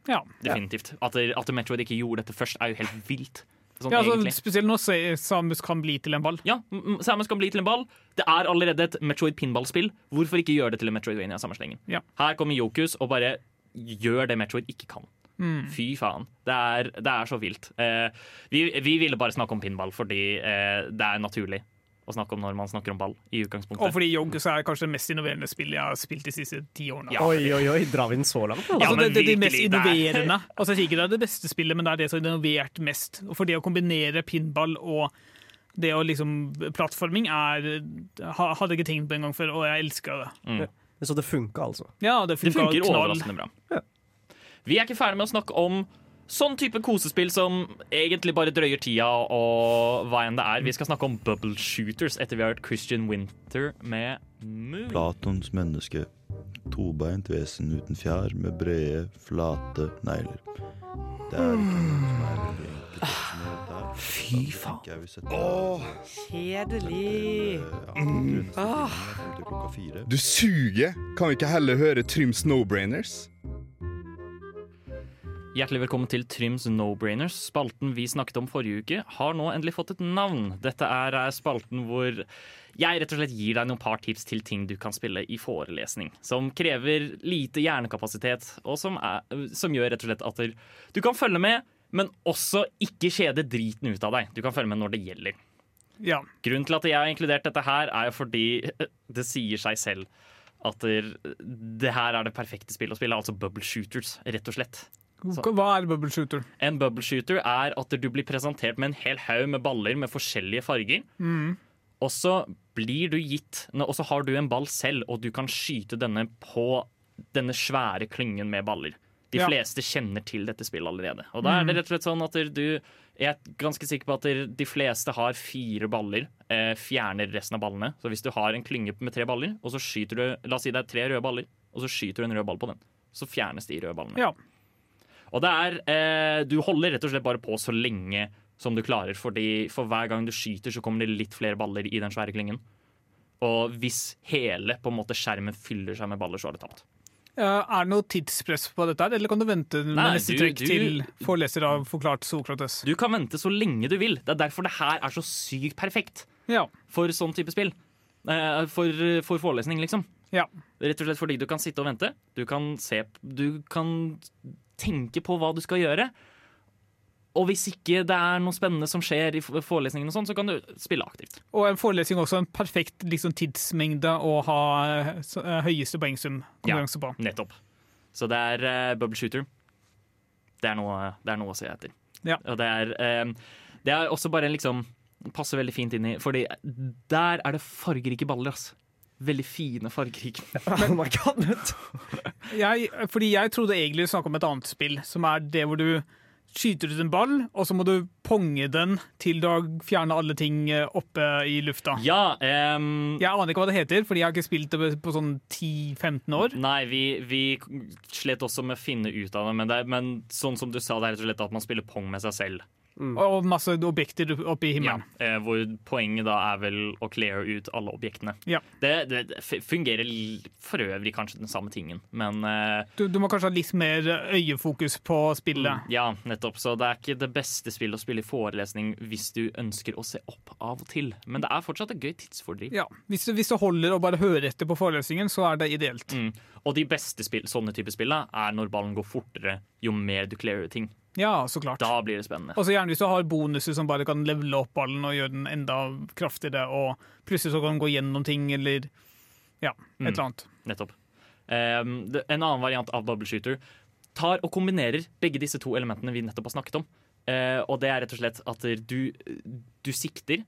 Speaker 2: Ja.
Speaker 1: definitivt. At, at Metroid ikke gjorde dette først, er jo helt vilt. Sånn,
Speaker 2: Ja, altså, spesielt når Sa- Samus kan bli til en ball.
Speaker 1: Ja, Samus kan bli til en ball. Det er allerede et Metroid pinballspill. Hvorfor ikke gjøre det til en Metroidvania-sammenslengen?
Speaker 2: Ja.
Speaker 1: Her kommer Yokus og bare gjør det Metroid ikke kan.
Speaker 2: Mm.
Speaker 1: Fy faen. Det er, det er så vilt. Eh, vi, vi ville bare snakke om pinball fordi eh, det er naturlig å snakke om når man snakker om ball. i utgangspunktet.
Speaker 2: Og fordi Yoggos er kanskje det mest innoverende spillet jeg har spilt de siste ti årene.
Speaker 3: Oi, oi, oi, drar vi den så langt? altså?
Speaker 2: Altså,
Speaker 1: men
Speaker 2: det, det, er det mest
Speaker 1: er-
Speaker 2: innoverende. Altså, jeg sier ikke det er det beste spillet, men det er det som er innovert mest. Og for det å kombinere pinball og det å liksom Plattforming er Hadde jeg ikke tenkt på en gang før, og jeg elsker det.
Speaker 1: Mm.
Speaker 3: Så det funka, altså?
Speaker 2: Ja, det
Speaker 1: Det
Speaker 2: funker,
Speaker 1: overraskende bra. Vi er ikke ferdig med å snakke om sånn type kosespill som egentlig bare drøyer tida og hva enn det er. Vi skal snakke om bubble shooters etter vi har hørt Christian Winter med Moon.
Speaker 9: Platons menneske. Tobeint vesen uten fjær med brede, flate negler. Det er ikke
Speaker 1: Fy faen.
Speaker 9: Åh,
Speaker 10: Kjedelig.
Speaker 9: til klokka fire.
Speaker 11: Du suger! Kan vi ikke heller høre Tryms No-brainers?
Speaker 1: Hjertelig velkommen til Tryms No-brainers. Spalten vi snakket om forrige uke, har nå endelig fått et navn. Dette er eh, spalten hvor jeg rett og slett gir deg noen par tips til ting du kan spille i forelesning. Som krever lite hjernekapasitet, og som, er, som gjør rett og slett at du kan følge med, men også ikke kjede driten ut av deg. Du kan følge med når det gjelder.
Speaker 2: Ja.
Speaker 1: Grunnen til at jeg har inkludert dette her, er fordi det sier seg selv at det, her er det perfekte spillet å spille, altså bubble shooters, rett og slett.
Speaker 2: Hva er bubble shooter?
Speaker 1: En bubble shooter er at du blir presentert med en hel haug med baller med forskjellige farger.
Speaker 2: Mm.
Speaker 1: Og så blir du gitt Og så har du en ball selv, og du kan skyte denne på denne svære klyngen med baller. De
Speaker 2: Ja.
Speaker 1: fleste kjenner til dette spillet allerede. Og da er det
Speaker 2: Mm.
Speaker 1: rett og slett sånn at du Jeg er ganske sikker på at de fleste har fire baller, eh, fjerner resten av ballene. Så hvis du har en klynge med tre baller, og så skyter du La oss si det er tre røde baller, og så skyter du en rød ball på den, så fjernes de røde ballene.
Speaker 2: Ja.
Speaker 1: Og det er eh, Du holder rett og slett bare på så lenge som du klarer, fordi for hver gang du skyter, så kommer det litt flere baller i den svære klyngen. Og hvis hele på en måte skjermen fyller seg med baller, så har du tapt.
Speaker 2: Ja, er det noe tidspress på dette, eller kan du vente med
Speaker 1: Nei,
Speaker 2: neste
Speaker 1: du-
Speaker 2: trekk
Speaker 1: du-
Speaker 2: til foreleser har forklart Sokrates?
Speaker 1: Du kan vente så lenge du vil. Det er derfor det her er så sykt perfekt
Speaker 2: Ja.
Speaker 1: for sånn type spill. Eh, For, for forelesning, liksom.
Speaker 2: Ja.
Speaker 1: Rett og slett fordi du kan sitte og vente. Du kan, se, du kan tenke på hva du skal gjøre. Og hvis ikke det er noe spennende som skjer i forelesningen, og sånn, så kan du spille aktivt.
Speaker 2: Og en forelesning også en perfekt liksom, tidsmengde å ha eh, eh, høyeste poengsum konkurranse på.
Speaker 1: Nettopp. Så det er uh, bubble shooter. Det er noe, det er noe å se etter.
Speaker 2: Ja.
Speaker 1: Og det er, uh, det er også bare en liksom Passer veldig fint inn i Fordi der er det fargerike baller, altså Veldig fine fargerike.
Speaker 3: Oh my god,
Speaker 2: Jeg, fordi jeg trodde egentlig du snakka om et annet spill, som er det hvor du skyter ut en ball, og så må du ponge den til du har fjernet alle ting eh, oppe i lufta.
Speaker 1: Ja, um,
Speaker 2: Jeg aner ikke hva det heter, fordi jeg har ikke spilt det på sånn 10-15 år.
Speaker 1: Nei, vi, vi slet også med å finne ut av det, men, det men sånn som du sa, det er rett og slett at man spiller pong med seg selv.
Speaker 2: Og masse objekter oppe i himmelen.
Speaker 1: Ja, eh, hvor poenget da er vel å clear ut alle objektene.
Speaker 2: Ja.
Speaker 1: Det, det, fungerer for øvrig kanskje den samme tingen, men eh,
Speaker 2: Du, du må kanskje ha litt mer øyefokus på spillet.
Speaker 1: Mm, Ja, nettopp. Så det er ikke det beste spillet å spille i forelesning hvis du ønsker å se opp av og til. Men det er fortsatt et gøy tidsfordriv.
Speaker 2: Ja, hvis, du, hvis det holder å bare høre etter på forelesningen, så er det ideelt.
Speaker 1: Mm. Og de beste spill, sånne typer spill er når ballen går fortere jo mer du clearer ting.
Speaker 2: Ja, så klart.
Speaker 1: Da blir det spennende.
Speaker 2: Og så gjerne hvis du har bonuser som bare kan levele opp ballen og gjøre den enda kraftigere, og plutselig så kan den gå gjennom ting, eller ja, et
Speaker 1: Mm.
Speaker 2: eller annet.
Speaker 1: Nettopp. Um, det, en annen variant av bubble shooter tar og kombinerer begge disse to elementene vi nettopp har snakket om. Uh, og det er rett og slett at du, du sikter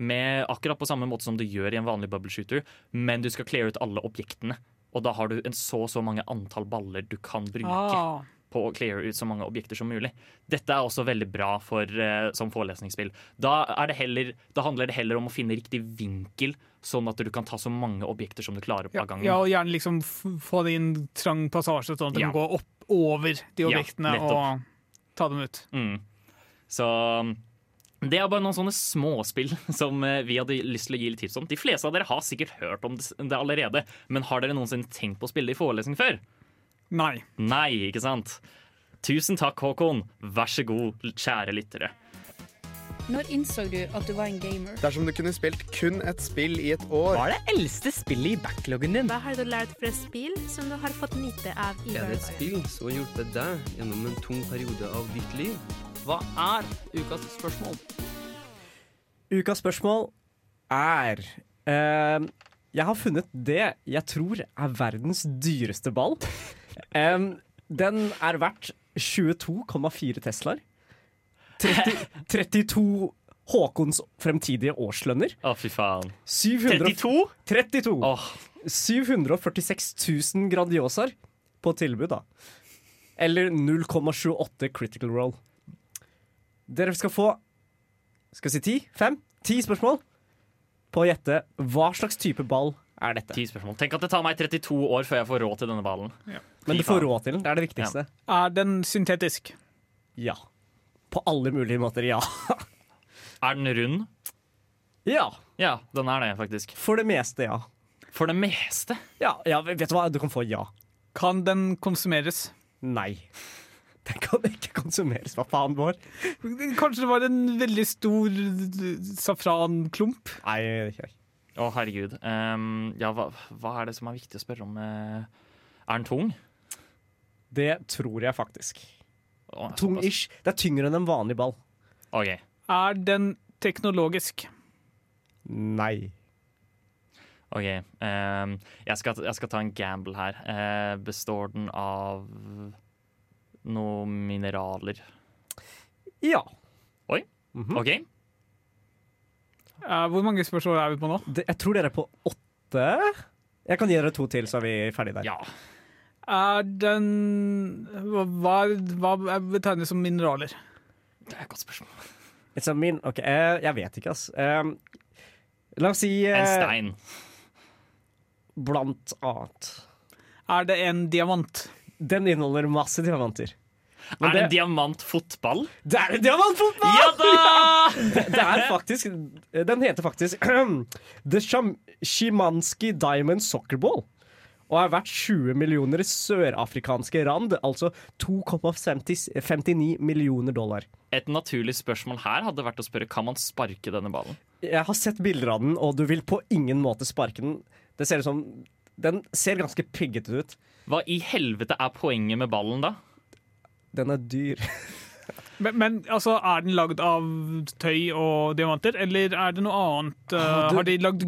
Speaker 1: med akkurat på samme måte som du gjør i en vanlig bubble shooter, men du skal cleare ut alle objektene. Og da har du en så og så mange antall baller du kan bruke
Speaker 2: Ah.
Speaker 1: På å cleare ut så mange objekter som mulig. Dette er også veldig bra for, eh, som forelesningsspill. Da, er det heller, da handler det heller om å finne riktig vinkel, sånn at du kan ta så mange objekter som du klarer på
Speaker 2: Ja,
Speaker 1: gangen.
Speaker 2: ja, og gjerne liksom få det i en trang passasje, sånn at du
Speaker 1: Ja.
Speaker 2: kan gå opp over de objektene
Speaker 1: ja,
Speaker 2: og ta dem ut.
Speaker 1: Mm. Så det er bare noen sånne småspill som eh, vi hadde lyst til å gi litt tips om. De fleste av dere har sikkert hørt om det det allerede, men har dere noensinne tenkt på å spille det i forelesning før?
Speaker 2: Nei.
Speaker 1: Nei, ikke sant? Tusen takk, Håkon. Vær så god, kjære lyttere.
Speaker 11: Når innså du at du var en gamer?
Speaker 12: Dersom du kunne spilt kun et spill i et år
Speaker 13: Hva er det eldste spillet i backloggen din?
Speaker 14: Hva har du lært fra spill som du har fått nyte av i
Speaker 15: Er det et spill som har hjulpet deg gjennom en tung periode av ditt liv?
Speaker 13: Hva er ukas spørsmål?
Speaker 3: Ukas spørsmål er eh, Jeg har funnet det jeg tror er verdens dyreste ball. Em, den er verdt 22,4 Teslaer. 30, 32 Håkons fremtidige årslønner.
Speaker 1: Å, fy faen.
Speaker 3: 32? 32. 746 000 Grandiosaer på tilbud, da. Eller 0,78 critical roll. Dere skal få Skal jeg si ti? Fem? Ti spørsmål på å gjette hva slags type ball er dette.
Speaker 1: Ti spørsmål. Tenk at det tar meg 32 år før jeg får råd til denne ballen.
Speaker 3: Men du får råd til den. Det er det viktigste.
Speaker 2: Er den syntetisk?
Speaker 3: Ja. På alle mulige måter, ja.
Speaker 1: Er den rund?
Speaker 3: Ja.
Speaker 1: Ja, den er det, faktisk.
Speaker 3: For det meste, ja.
Speaker 1: For det meste?
Speaker 3: Ja, ja vet du hva? Du kan få ja.
Speaker 2: Kan den konsumeres?
Speaker 3: Nei. Den kan ikke konsumeres. Hva faen, Bård?
Speaker 2: Kanskje det var en veldig stor safranklump?
Speaker 3: Nei, ikke.
Speaker 1: Å, herregud. Um, ja, hva, hva er det som er viktig å spørre om? eh? er den tung?
Speaker 3: Det tror jeg faktisk.
Speaker 1: Oh,
Speaker 3: Tung-ish. Det er tyngre enn en vanlig ball.
Speaker 1: OK.
Speaker 2: Er den teknologisk?
Speaker 3: Nei.
Speaker 1: ok Um, jeg, skal, jeg skal ta en gamble her. Uh, består den av noen mineraler?
Speaker 3: Ja.
Speaker 1: Oi. OK.
Speaker 2: Eh, hvor mange spørsmål er vi på nå?
Speaker 3: Det, jeg tror dere er på åtte. Jeg kan gi dere to til, så er vi ferdige der.
Speaker 1: Ja.
Speaker 2: Er den Hva, hva betegnes som mineraler?
Speaker 1: Det er et godt spørsmål.
Speaker 3: It's a min OK, uh, jeg vet ikke, ass. Eh, la oss si eh,
Speaker 1: En stein.
Speaker 3: Blant annet.
Speaker 2: Er det en diamant?
Speaker 3: Den inneholder masse diamanter. Men
Speaker 1: er det en diamantfotball?
Speaker 3: Det er en diamantfotball!
Speaker 1: Ja da!
Speaker 3: det, det er faktisk Den heter faktisk The Sham Shimanski Diamond Soccer Ball. Og er verdt 20 millioner sørafrikanske rand, altså 2,59 millioner dollar.
Speaker 1: Et naturlig spørsmål her hadde vært å spørre kan man sparke denne ballen.
Speaker 3: Jeg har sett bilder av den, og du vil på ingen måte sparke den. Det ser ut som Den ser ganske piggete ut.
Speaker 1: Hva i helvete er poenget med ballen, da?
Speaker 3: Den er dyr.
Speaker 2: Men, men altså, er den lagd av tøy og diamanter, eller er det noe annet? Uh,
Speaker 3: Ah, du-
Speaker 2: har, de lagd,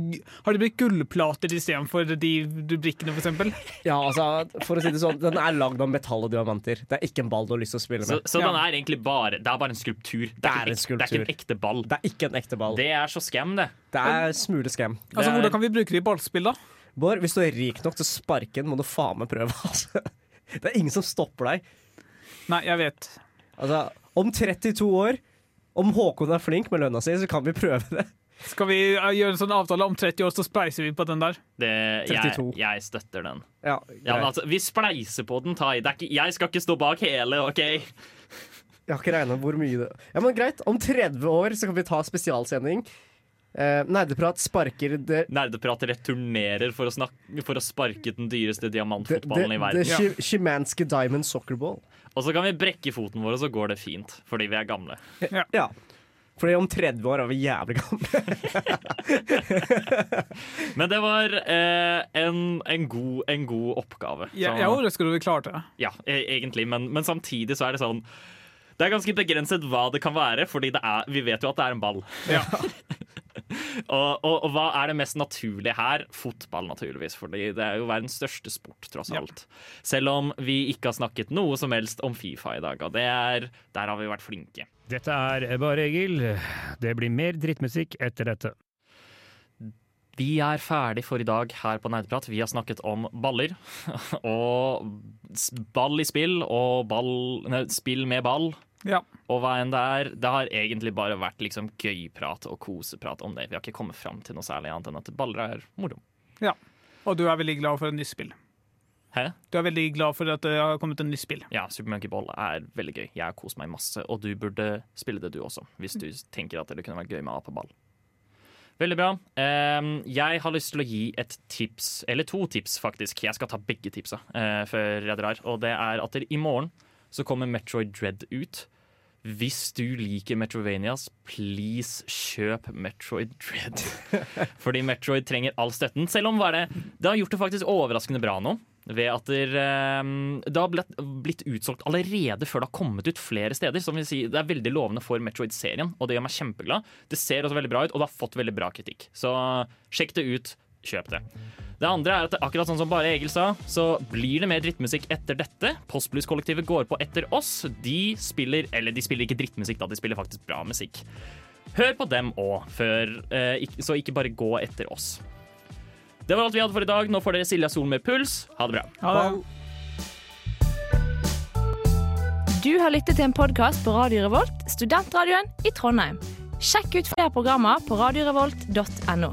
Speaker 2: har de blitt gullplater istedenfor de rubrikkene, f.eks.?
Speaker 3: Ja, altså, for å si det sånn, Den er lagd av metall og diamanter. Det er ikke en ball du har lyst til å spille
Speaker 1: Så,
Speaker 3: med.
Speaker 1: så den er egentlig bare Det er bare en skulptur. Det er,
Speaker 3: er en
Speaker 1: ek- det er ikke en ekte ball.
Speaker 3: Det er ikke en ekte ball.
Speaker 1: Det er så scam, det.
Speaker 3: Det er smule scam.
Speaker 2: Altså, Hvordan kan vi bruke det i ballspill, da?
Speaker 3: Bård, hvis du er rik nok til å sparke den, må du faen meg prøve. Altså. Det er ingen som stopper deg.
Speaker 2: Nei, jeg vet.
Speaker 3: Altså, om 32 år, om Håkon er flink med lønna si, så kan vi prøve det.
Speaker 2: Skal vi uh, gjøre en sånn avtale om 30 år, så spleiser vi på den der?
Speaker 1: det jeg, jeg støtter den.
Speaker 3: Ja,
Speaker 1: Ja, men altså, vi spleiser på den, Tai. Jeg skal ikke stå bak hele, OK?
Speaker 3: Jeg har ikke regna hvor mye det Ja, men Greit, om 30 år så kan vi ta spesialsending. Eh, Nerdeprat sparker det
Speaker 1: Nerdeprat returnerer for å, snakke, for å sparke den dyreste
Speaker 3: The,
Speaker 1: diamantfotballen i verden.
Speaker 3: the Shimanski Diamond Soccer Ball.
Speaker 1: Og så kan vi brekke foten vår, og så går det fint. Fordi vi er gamle.
Speaker 3: Ja. Fordi om 30 år er vi jævlig gamle.
Speaker 1: Men det var eh, en, en, god, en god oppgave. Ja,
Speaker 2: jeg er overrasket over at vi klarte det.
Speaker 1: Ja, e- egentlig, men, men samtidig så er det sånn Det er ganske begrenset hva det kan være, Fordi det er, vi vet jo at det er en ball. og, og, og hva er det mest naturlige her? Fotball, naturligvis. For det er jo verdens største sport, tross alt. Selv om vi ikke har snakket noe som helst om Fifa i dag. Og det er, der har vi vært flinke.
Speaker 16: Dette er bare Egil. Det blir mer drittmusikk etter dette.
Speaker 1: Vi er ferdig for i dag her på Nerdeprat. Vi har snakket om baller. Og ball i spill, og ball, nei, spill med ball.
Speaker 2: Ja.
Speaker 1: Og hva enn det er. Det har egentlig bare vært liksom gøyprat og koseprat om det. Vi har ikke kommet fram til noe særlig annet enn at baller er moro.
Speaker 2: Ja. Og du er veldig glad for et nytt spill.
Speaker 1: Hæ?
Speaker 2: Du er veldig glad for at det har kommet en nytt spill.
Speaker 1: Ja, Super Monkey Ball er veldig gøy. Jeg har kost meg masse, og du burde spille det du også, hvis du tenker at det kunne vært gøy med apeball. Veldig bra. Ehm, jeg har lyst til å gi et tips, eller to tips faktisk. Jeg skal ta begge tipsa eh, før jeg drar. Og det er at i morgen så kommer Metroid Dread ut. Hvis du liker Metrovanias, please kjøp Metroid Dread. Fordi Metroid trenger all støtten. Selv om det, det har gjort det faktisk overraskende bra nå. Ved at det, ehm, det har blitt, blitt utsolgt allerede før det har kommet ut flere steder. Som vil si, det er veldig lovende for Metroid-serien, og det gjør meg kjempeglad. Det ser også veldig bra ut, og det har fått veldig bra kritikk. Så sjekk det ut. Kjøp det. Det andre er at akkurat sånn som bare Egil sa, så blir det mer drittmusikk etter dette. Postblues-kollektivet går på etter oss. De spiller Eller de spiller ikke drittmusikk, da, de spiller faktisk bra musikk. Hør på dem òg, eh, så ikke bare gå etter oss. Det var alt vi hadde for i dag. Nå får dere Silja Sol med puls. Ha det bra.
Speaker 2: Ha det.
Speaker 17: Du har lyttet til en podkast på Radio Revolt, studentradioen i Trondheim. Sjekk ut flere programmer på radiorevolt.no.